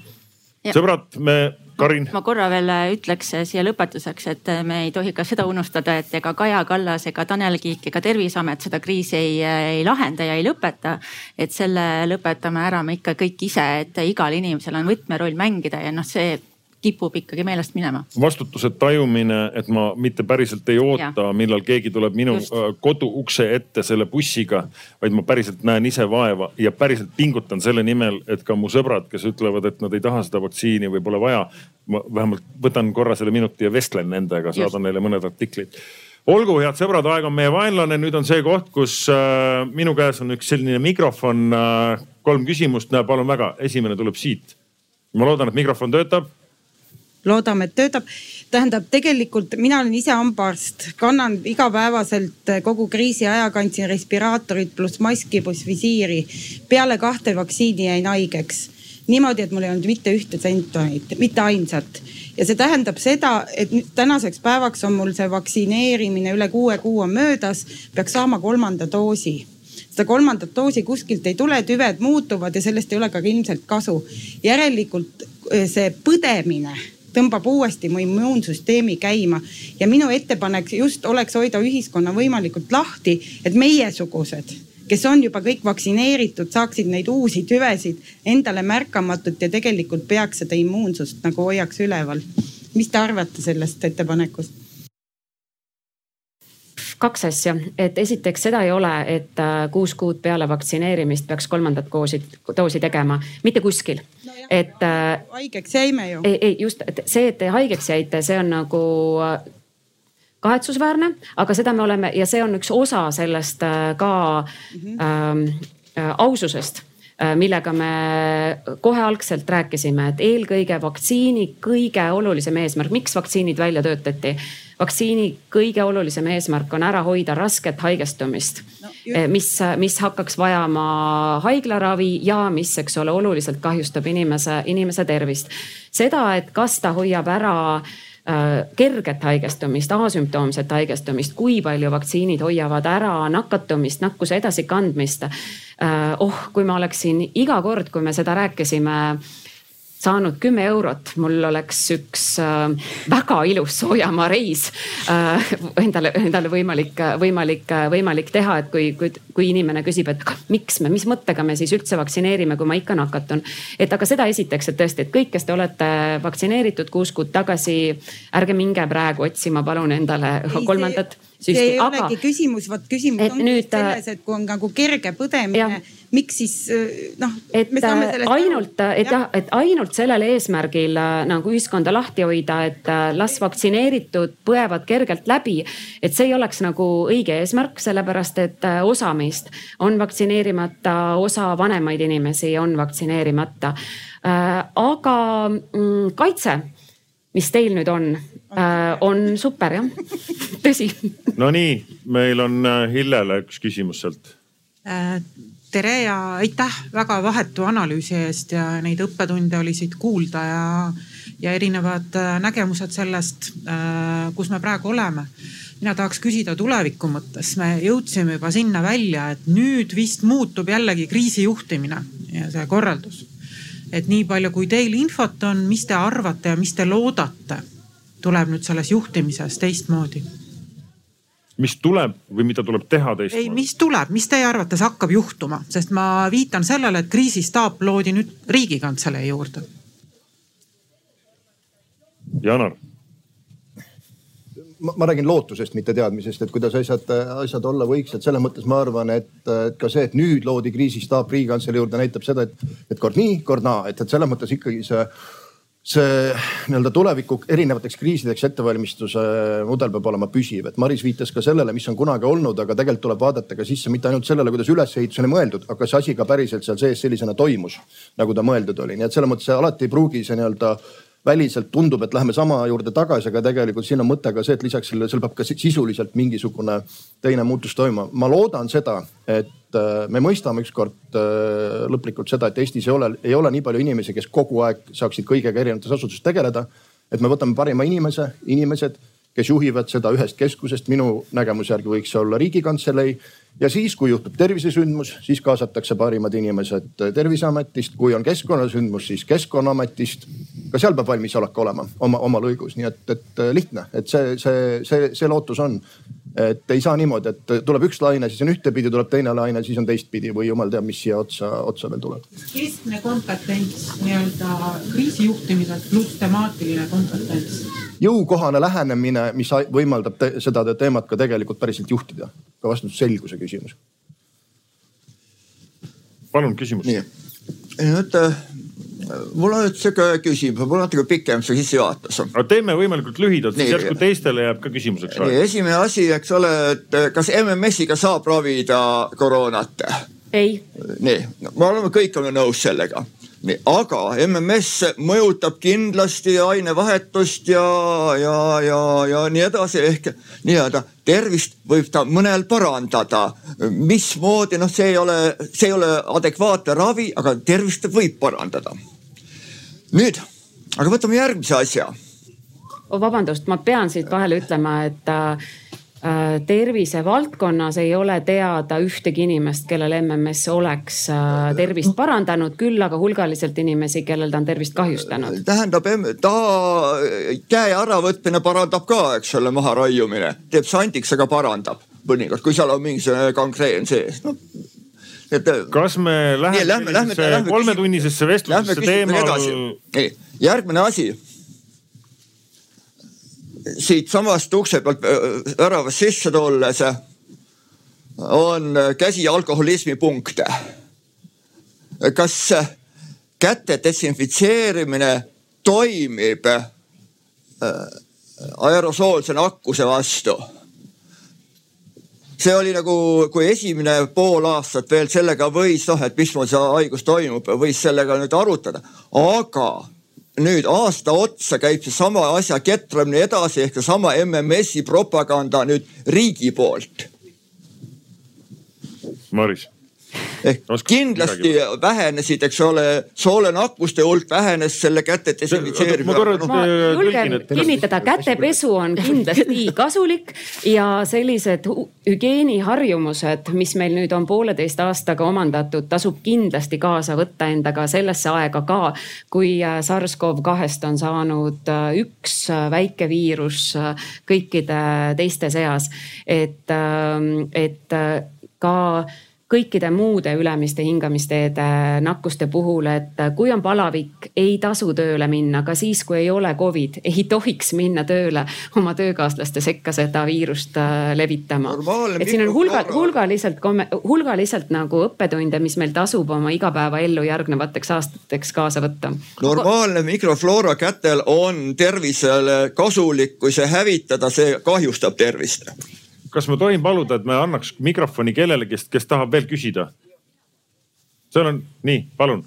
sõbrad, me Karin. ma korra veel äh, ütleks äh, siia lõpetuseks, et äh, me ei tohi ka seda unustada, et ega Kaja Kallas ega Tanel Kiik ega Terviseamet seda kriisi ei, ei lahenda ja ei lõpeta. et selle lõpetame ära me ikka kõik ise, et igal inimesel on võtmeroll mängida ja noh, see kipub ikkagi meelest minema. vastutuse tajumine, et ma mitte päriselt ei oota, millal keegi tuleb minu Just. Äh, kodu ukse ette selle bussiga, vaid ma päriselt näen ise vaeva ja päriselt pingutan selle nimel, et ka mu sõbrad, kes ütlevad, et nad ei taha seda vaktsiini või pole vaja. ma vähemalt võtan korra selle minuti ja vestlen nendega, saadan neile mõned artiklid olgu, head sõbrad, aeg on meie vaenlane, nüüd on see koht, kus äh, minu käes on üks selline mikrofon äh,. kolm küsimust, palun väga, esimene tuleb siit. ma loodan, et mikrofon töötab loodame, et töötab. tähendab, tegelikult mina olen ise hambaarst, kannan igapäevaselt kogu kriisi aja kandsin respiraatorit pluss maski pluss visiiri. peale kahte vaktsiini jäin haigeks niimoodi, et mul ei olnud mitte ühte sümptomit, mitte ainsat. ja see tähendab seda, et nüüd tänaseks päevaks on mul see vaktsineerimine üle kuue kuu on möödas, peaks saama kolmanda doosi seda kolmandat doosi kuskilt ei tule, tüved muutuvad ja sellest ei ole ka ilmselt kasu. järelikult eh, see põdemine tõmbab uuesti mu immuunsüsteemi käima. ja minu ettepanek just oleks hoida ühiskonna võimalikult lahti, et meiesugused kes on juba kõik vaktsineeritud, saaksid neid uusi tüvesid endale märkamatult ja tegelikult peaks seda immuunsust nagu hoiaks üleval. mis te arvate sellest ettepanekust? Kaks asja, et esiteks seda ei ole, et äh, kuus kuud peale vaktsineerimist peaks kolmandat koosi, doosi tegema, mitte kuskil no. et äh,. haigeks jäime ju. ei, ei just, et see, et te haigeks jäite, see on nagu äh, kahetsusväärne, aga seda me oleme ja see on üks osa sellest ka mm -hmm. ähm, äh, aususest millega me kohe algselt rääkisime, et eelkõige vaktsiini kõige olulisem eesmärk, miks vaktsiinid välja töötati? Vaktsiini kõige olulisem eesmärk on ära hoida rasket haigestumist no,, äh, mis, mis hakkaks vajama haiglaravi ja mis, eks ole, oluliselt kahjustab inimese, inimese tervist. seda, et kas ta hoiab ära äh, kerget haigestumist, asümptoomset haigestumist, kui palju vaktsiinid hoiavad ära nakatumist, nakkuse edasikandmist Äh, oh, kui ma oleksin iga kord, kui me seda rääkisime saanud kümme eurot, mul oleks üks äh, väga ilus soojamaa reis äh, endale, endale võimalik, võimalik, võimalik teha, et kui, kui, kui inimene küsib, et miks me, mis mõttega me siis üldse vaktsineerime, kui ma ikka nakatun. et aga seda esiteks, et tõesti, et kõik, kes te olete vaktsineeritud kuus kuud tagasi, ärge minge praegu otsima palun endale kolmandat süsti. see ei aga... olegi küsimus, vot küsimus ongi nüüd, äh, selles, et kui on nagu kerge põdemine, miks siis äh, noh. et ainult, et jah, et ainult sellel eesmärgil äh, nagu ühiskonda lahti hoida, et las vaktsineeritud põevad kergelt läbi. et see ei oleks nagu õige eesmärk, sellepärast et osa meist on vaktsineerimata, osa vanemaid inimesi on vaktsineerimata. aga mm, kaitse mis teil nüüd on, äh, on super jah, tõsi. Nonii, meil on äh, Hillele üks küsimus sealt. Äh, tere ja aitäh väga vahetu analüüsi eest ja neid õppetunde oli siit kuulda ja, ja erinevad nägemused sellest, kus me praegu oleme. Mina tahaks küsida tuleviku mõttes, me jõudsime juba sinna välja, et nüüd vist muutub jällegi kriisijuhtimine ja see korraldus. Et nii palju, kui teil infot on, mis te arvate ja mis te loodate, tuleb nüüd selles juhtimises teistmoodi? mis tuleb või mida tuleb teha teistmoodi? ei, mis tuleb, mis teie arvates hakkab juhtuma, sest ma viitan sellele, et kriisistaap loodi nüüd riigikantselei juurde. Janar ma, ma räägin lootusest, mitte teadmisest, et kuidas asjad, asjad olla võiks, et selles mõttes ma arvan, et, et ka see, et nüüd loodi kriisistaap riigikantselei juurde, näitab seda, et, et kord nii, kord naa, et, et selles mõttes ikkagi see see nii-öelda tuleviku erinevateks kriisideks ettevalmistuse mudel peab olema püsiv, et Maris viitas ka sellele, mis on kunagi olnud, aga tegelikult tuleb vaadata ka sisse mitte ainult sellele, kuidas ülesehitus oli mõeldud, aga kas asi ka päriselt seal sees sellisena toimus, nagu ta mõeldud oli. nii et selles mõttes alati ei pruugi see nii-öelda väliselt tundub, et läheme sama juurde tagasi, aga tegelikult siin on mõte ka see, et lisaks sellele, seal peab ka sisuliselt mingisugune teine muutus toimuma. ma loodan seda, et äh, me mõistame ükskord äh, lõplikult seda, et Eestis ei ole, ei ole nii palju inimesi, kes kogu aeg saaksid kõigega erinevates asutustes tegeleda. et me võtame parima inimese, inimesed, kes juhivad seda ühest keskusest, minu nägemuse järgi võiks see olla riigikantselei. Ja siis, kui juhtub tervisesündmus, siis kaasatakse parimad inimesed terviseametist, kui on keskkonnasündmus, siis keskkonnaametist. ka seal peab valmisolek olema oma, oma lõigus, nii et, et lihtne, et see, see, see, see lootus on. Et ei saa niimoodi, et tuleb üks laine, siis on ühtepidi, tuleb teine laine, siis on teistpidi või jumal teab, mis siia otsa, otsa veel tuleb. keskne kompetents nii-öelda kriisijuhtimiselt pluss temaatiline kompetents jõukohane lähenemine, mis võimaldab te seda teemat ka tegelikult päriselt juhtida. ka vastutusselguse küsimus. palun küsimus. nii, nüüd mul on nüüd sihuke küsimus, mul on natuke pikem see sissejuhatus. aga teeme võimalikult lühidalt, siis järsku teistele jääb ka küsimuseks aega. esimene asi, eks ole, et äh, kas MMS-iga saab ravida koroonat? ei. nii, me oleme kõik oleme nõus sellega nii, aga MMS mõjutab kindlasti ainevahetust ja, ja, ja, ja nii edasi ehk nii-öelda tervist võib ta mõnel parandada. mismoodi, noh, see ei ole, see ei ole adekvaatne ravi, aga tervist võib parandada. Nüüd, aga võtame järgmise asja oh,. vabandust, ma pean siit vahele ütlema, et äh, tervisevaldkonnas ei ole teada ühtegi inimest, kellel MMS oleks äh, tervist parandanud, küll aga hulgaliselt inimesi, kellel ta on tervist kahjustanud. tähendab, ta käe äravõtmine parandab ka, eks ole, maharaiumine teeb sandiks, aga parandab mõnikord, kui seal on mingisugune gangreen sees no et. kas me läheme, läheme, läheme, läheme kolmetunnisesse vestlusesse teemal? järgmine asi siitsamast ukse pealt väravast sisse tulles on käsi alkoholismi punkte. kas käte desinfitseerimine toimib aerosoolse nakkuse vastu? See oli nagu, kui esimene pool aastat veel sellega võis noh, et mismoodi see haigus toimub, võis sellega nüüd arutada, aga nüüd aasta otsa käib seesama asja ketramine edasi ehk seesama MMS-i propaganda nüüd riigi poolt. Maris ehk kindlasti midagi. vähenesid, eks ole, soolonakkuste hulk vähenes selle käte desinfitseerimisega. ma julgen kinnitada, kätepesu on kindlasti kasulik ja sellised hügieeniharjumused, mis meil nüüd on pooleteist aastaga omandatud, tasub kindlasti kaasa võtta endaga sellesse aega ka, kui äh, SARS-CoV-kahest on saanud äh, üks äh, väike viirus kõikide teiste seas. et, ähm, et ka kõikide muude ülemiste hingamisteede nakkuste puhul, et kui on palavik, ei tasu tööle minna, ka siis, kui ei ole Covid, ei tohiks minna tööle oma töökaaslaste sekka seda viirust äh, levitama. et siin on hulga, hulgaliselt, hulgaliselt nagu õppetunde, mis meil tasub oma igapäevaellu järgnevateks aastateks kaasa võtta. normaalne mikrofloora kätel on tervisele kasulik, kui see hävitada, see kahjustab tervist kas ma tohin paluda, et me annaks mikrofoni kellelegi, kes tahab veel küsida? seal on, nii, palun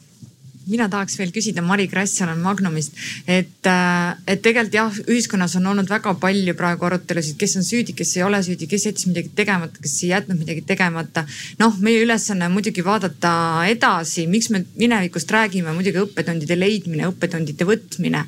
mina tahaks veel küsida, Mari Krass olen Magnumist, et, äh, et tegelikult jah, ühiskonnas on olnud väga palju praegu arutelusid, kes on süüdi, kes ei ole süüdi, kes jättis midagi tegemata, kes ei jätnud midagi tegemata. noh, meie ülesanne on muidugi vaadata edasi, miks me minevikust räägime, muidugi õppetundide leidmine, õppetundide võtmine.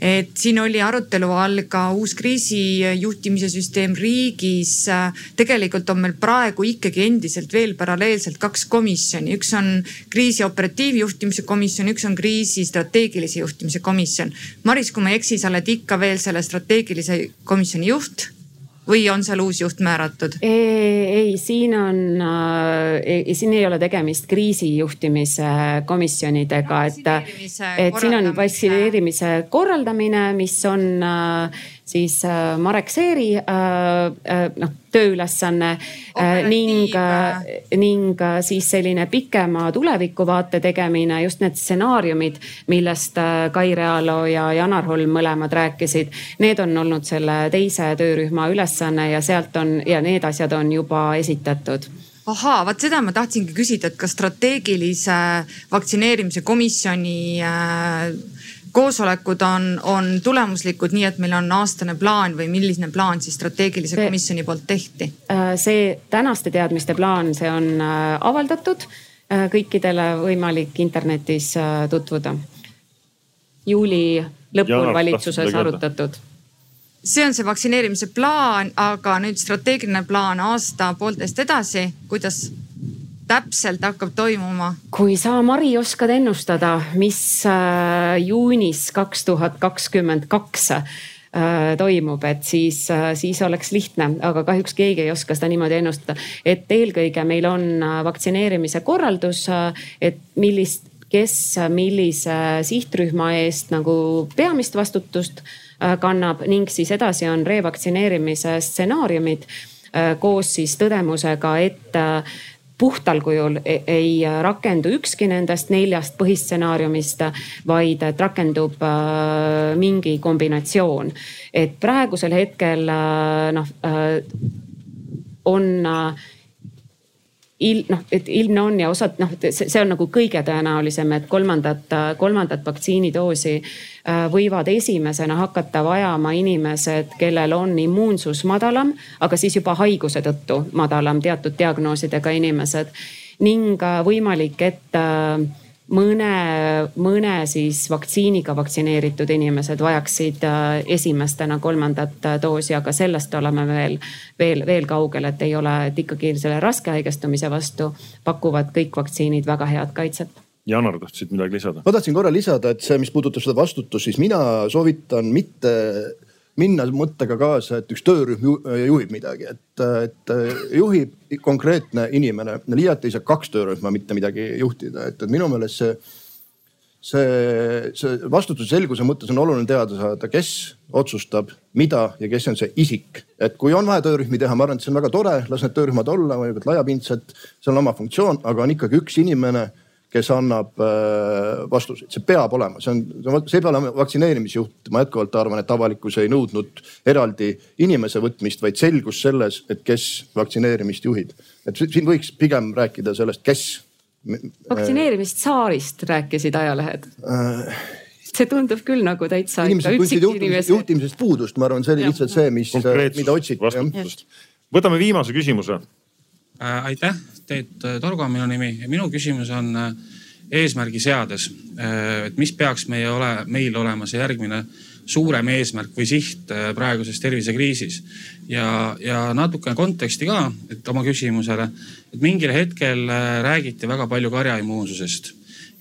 et siin oli arutelu all ka uus kriisijuhtimise süsteem riigis. tegelikult on meil praegu ikkagi endiselt veel paralleelselt kaks komisjoni, üks on kriisi operatiivjuhtimise komisjon komisjon, üks on kriisi strateegilise juhtimise komisjon. Maris, kui ma ei eksi, sa oled ikka veel selle strateegilise komisjoni juht või on seal uus juht määratud? ei, siin on äh,, siin ei ole tegemist kriisijuhtimise komisjonidega, et, et siin on vaktsineerimise korraldamine, mis on äh, siis äh, Marek Seeri äh, äh, noh tööülesanne ning, ning siis selline pikema tulevikuvaate tegemine, just need stsenaariumid, millest Kai Realo ja Janar Holm mõlemad rääkisid. Need on olnud selle teise töörühma ülesanne ja sealt on ja need asjad on juba esitatud ahaa, vot seda ma tahtsingi küsida, et kas strateegilise vaktsineerimise komisjoni äh, koosolekud on, on tulemuslikud, nii et meil on aastane plaan või milline plaan siis strateegilise see, komisjoni poolt tehti? Äh, see tänaste teadmiste plaan, see on äh, avaldatud, äh, kõikidele võimalik internetis tutvuda. juuli lõpul valitsuses arutatud see on see vaktsineerimise plaan, aga nüüd strateegiline plaan aasta-poolteist edasi, kuidas täpselt hakkab toimuma? kui sa, Mari, oskad ennustada, mis äh, juunis kaks tuhat kakskümmend kaks äh, toimub, et siis, äh, siis oleks lihtne, aga kahjuks keegi ei oska seda niimoodi ennustada. et eelkõige meil on vaktsineerimise korraldus, et millist, kes millise sihtrühma eest nagu peamist vastutust kannab ning siis edasi on revaktsineerimise stsenaariumid koos siis tõdemusega, et puhtal kujul e-, ei rakendu ükski nendest neljast põhistsenaariumist, vaid et rakendub äh, mingi kombinatsioon. et praegusel hetkel äh, noh äh, on il-, noh, et ilmne on ja osad noh, see on nagu kõige tõenäolisem, et kolmandat, kolmandat vaktsiinidoosi äh, võivad esimesena hakata vajama inimesed, kellel on immuunsus madalam, aga siis juba haiguse tõttu madalam, teatud diagnoosidega inimesed. ning äh, võimalik, et äh, mõne, mõne siis vaktsiiniga vaktsineeritud inimesed vajaksid äh, esimestena kolmandat äh, doosi, aga sellest oleme veel, veel, veel kaugel, et ei ole, et ikkagi selle raske haigestumise vastu pakuvad kõik vaktsiinid väga head kaitset. Janar, tahtsid midagi lisada? ma tahtsin korra lisada, et see, mis puudutab seda vastutust, siis mina soovitan mitte minna mõttega kaasa, et üks töörühm juhib midagi, et, et juhib konkreetne inimene. liiati ei saa kaks töörühma mitte midagi juhtida, et, minu meelest see, see, see vastutuse selguse mõttes on oluline teada saada, kes otsustab, mida ja kes on see isik. et kui on vaja töörühmi teha, ma arvan, et see on väga tore, las need töörühmad olla, laiapindsed, seal on oma funktsioon, aga on ikkagi üks inimene, kes annab äh, vastuseid, see peab olema, see on, see ei pea olema vaktsineerimisjuht, ma jätkuvalt arvan, et avalikkus ei nõudnud eraldi inimese võtmist, vaid selgus selles, et kes vaktsineerimist juhib. et siin võiks pigem rääkida sellest, kes vaktsineerimist saarist rääkisid ajalehed äh,? see tundub küll nagu täitsa. inimesed tundsid juhtimisest, juhtimisest puudust, ma arvan, see oli lihtsalt see, mis, mida otsiti. võtame viimase küsimuse äh,. aitäh, Teet Torgo on minu nimi ja minu küsimus on äh, eesmärgi seades, äh, et mis peaks meie ole, meil olema see järgmine suurem eesmärk või siht äh, praeguses tervisekriisis. ja, ja natukene konteksti ka, et oma küsimusele, et mingil hetkel äh, räägiti väga palju karjaimmuunsusest.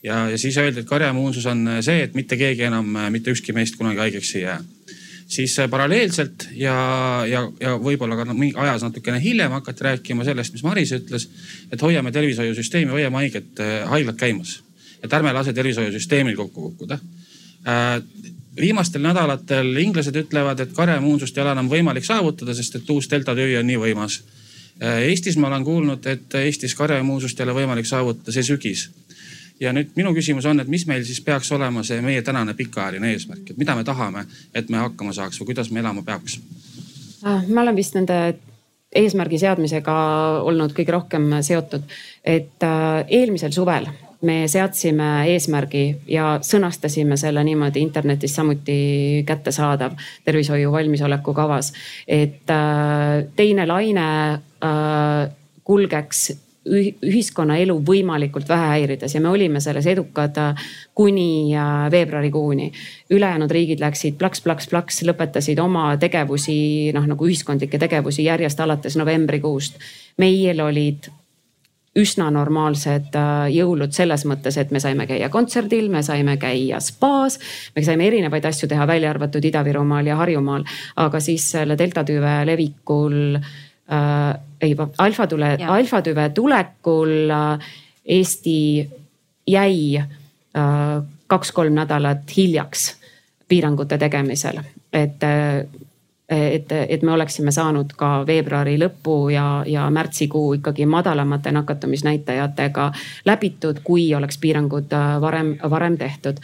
Ja, ja siis öeldi, et karjaimmuunsus on äh, see, et mitte keegi enam, mitte ükski meist kunagi haigeks ei jää siis paralleelselt ja, ja, ja võib-olla ka ajas natukene hiljem hakati rääkima sellest, mis Maris ütles, et hoiame tervishoiusüsteemi, hoiame haiget, haiglad käimas. et ärme lase tervishoiusüsteemil kokku kukkuda viimastel nädalatel inglased ütlevad, et karjaimmuunsust ei ole enam võimalik saavutada, sest et uus delta tüvi on nii võimas. Eestis ma olen kuulnud, et Eestis karjaimmuunsust ei ole võimalik saavutada see sügis. Ja nüüd minu küsimus on, et mis meil siis peaks olema see meie tänane pikaajaline eesmärk, et mida me tahame, et me hakkama saaks või kuidas me elama peaks? Ah, ma olen vist nende eesmärgi seadmisega olnud kõige rohkem seotud, et äh, eelmisel suvel me seadsime eesmärgi ja sõnastasime selle niimoodi internetis samuti kättesaadav tervishoiu valmisoleku kavas. et äh, teine laine äh, kulgeks ühiskonnaelu võimalikult vähe häirides ja me olime selles edukad äh, kuni veebruarikuuni. ülejäänud riigid läksid plaks-plaks-plaks, lõpetasid oma tegevusi, noh nagu ühiskondlikke tegevusi järjest alates novembrikuust. meil olid üsna normaalsed äh, jõulud selles mõttes, et me saime käia kontserdil, me saime käia spaas. me saime erinevaid asju teha, välja arvatud Ida-Virumaal ja Harjumaal, aga siis selle delta tüve levikul äh,, ei alfatüve, alfatüve tulekul äh, Eesti jäi äh, kaks-kolm nädalat hiljaks piirangute tegemisel, et äh, et, et me oleksime saanud ka veebruari lõpu ja, ja märtsikuu ikkagi madalamate nakatumisnäitajatega läbitud, kui oleks piirangud äh, varem, varem tehtud.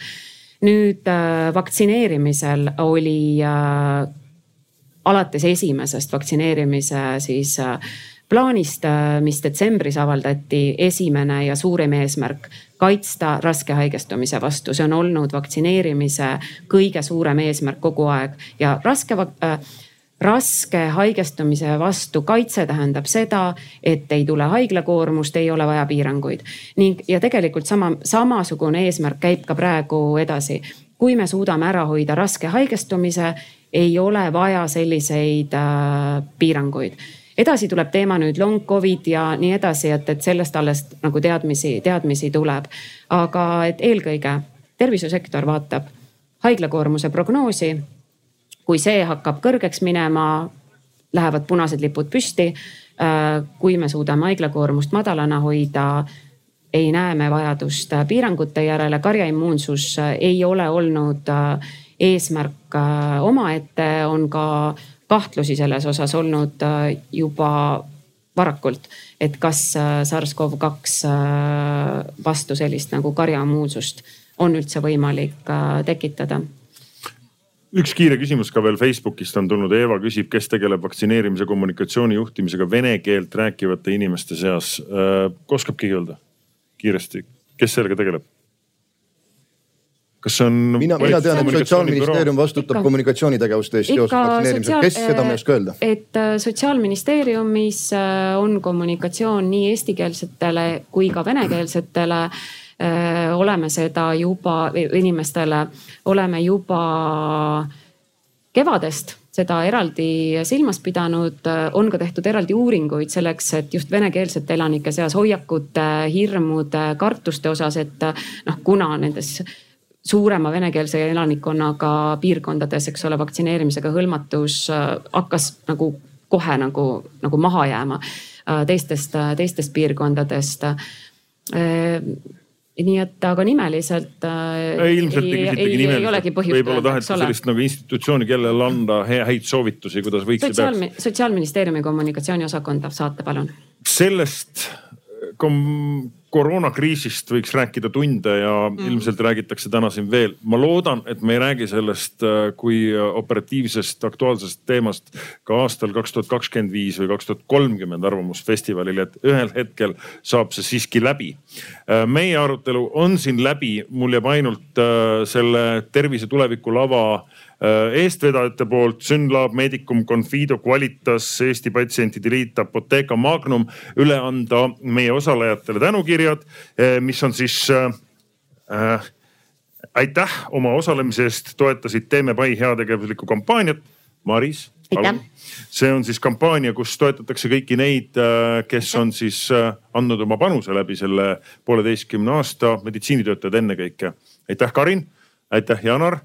nüüd äh, vaktsineerimisel oli äh, alates esimesest vaktsineerimise siis plaanist, mis detsembris avaldati, esimene ja suurim eesmärk kaitsta raske haigestumise vastu, see on olnud vaktsineerimise kõige suurem eesmärk kogu aeg ja raske äh, raske haigestumise vastu kaitse tähendab seda, et ei tule haiglakoormust, ei ole vaja piiranguid. ning, ja tegelikult sama, samasugune eesmärk käib ka praegu edasi. kui me suudame ära hoida raske haigestumise, ei ole vaja selliseid äh, piiranguid edasi tuleb teema nüüd long covid ja nii edasi, et, et sellest alles nagu teadmisi, teadmisi tuleb. aga et eelkõige tervishoiusektor vaatab haiglakoormuse prognoosi. kui see hakkab kõrgeks minema, lähevad punased lipud püsti. Äh, kui me suudame haiglakoormust madalana hoida ei näe me vajadust piirangute järele, karjaimmuunsus ei ole olnud äh, eesmärk äh, omaette, on ka kahtlusi selles osas olnud äh, juba varakult, et kas äh, SARS-CoV-2 äh, vastu sellist nagu karjamuusust on üldse võimalik tekitada üks kiire küsimus ka veel Facebookist on tulnud, Eeva küsib, kes tegeleb vaktsineerimise kommunikatsiooni juhtimisega vene keelt rääkivate inimeste seas. oskab keegi öelda kiiresti, kes sellega tegeleb? Kas see on? mina, mina tean, et sotsiaalministeerium vastutab Ikka. kommunikatsioonitegevuste eest seoses vaktsineerimisega, kes seda ma ei oska öelda? et äh, sotsiaalministeeriumis äh, on kommunikatsioon nii eestikeelsetele kui ka venekeelsetele äh, oleme seda juba inimestele, oleme juba kevadest seda eraldi silmas pidanud, on ka tehtud eraldi uuringuid selleks, et just venekeelsete elanike seas hoiakute, hirmude, kartuste osas, et noh, kuna nendes suurema venekeelse elanikkonnaga piirkondades, eks ole, vaktsineerimisega hõlmatus äh, hakkas nagu kohe nagu, nagu maha jääma äh, teistest, äh, teistest piirkondadest. nii et, aga nimeliselt äh,. ilmselt ei küsitagi nimeliselt, võib-olla taheti sellist nagu institutsiooni, kellele anda häid soovitusi, kuidas võiks Sotsiaalmi,. sotsiaalministeeriumi kommunikatsiooniosakonda saate palun. sellest kom-, koroonakriisist võiks rääkida tunde ja mm. ilmselt räägitakse täna siin veel. ma loodan, et me ei räägi sellest äh, kui operatiivsest aktuaalsest teemast ka aastal kaks tuhat kakskümmend viis või kaks tuhat kolmkümmend Arvamusfestivalil, et ühel hetkel saab see siiski läbi. Äh, meie arutelu on siin läbi, mul jääb ainult äh, selle tervise tuleviku lava Äh, eestvedajate poolt Synlab, Medicum, Confido, Qualitas, Eesti Patsientide Liit, Apotheka Magnum üle anda meie osalejatele tänukirjad, äh, mis on siis äh, äh, aitäh oma osalemise eest, toetasid Teeme Pai heategevuslikku kampaaniat. Maris, palun. see on siis kampaania, kus toetatakse kõiki neid, kes on siis andnud oma panuse läbi selle pooleteistkümne aasta, meditsiinitöötajad ennekõike. aitäh, Karin, aitäh, Janar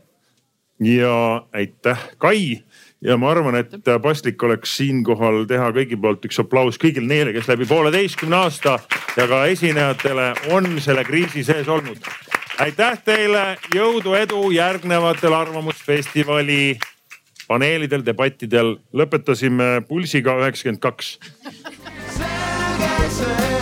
ja aitäh, Kai ja ma arvan, et paslik oleks siinkohal teha kõigi poolt üks aplaus kõigile neile, kes läbi pooleteistkümne aasta ja ka esinejatele on selle kriisi sees olnud. aitäh teile, jõudu, edu järgnevatel Arvamusfestivali paneelidel, debattidel. lõpetasime pulsiga üheksakümmend kaks. selge see.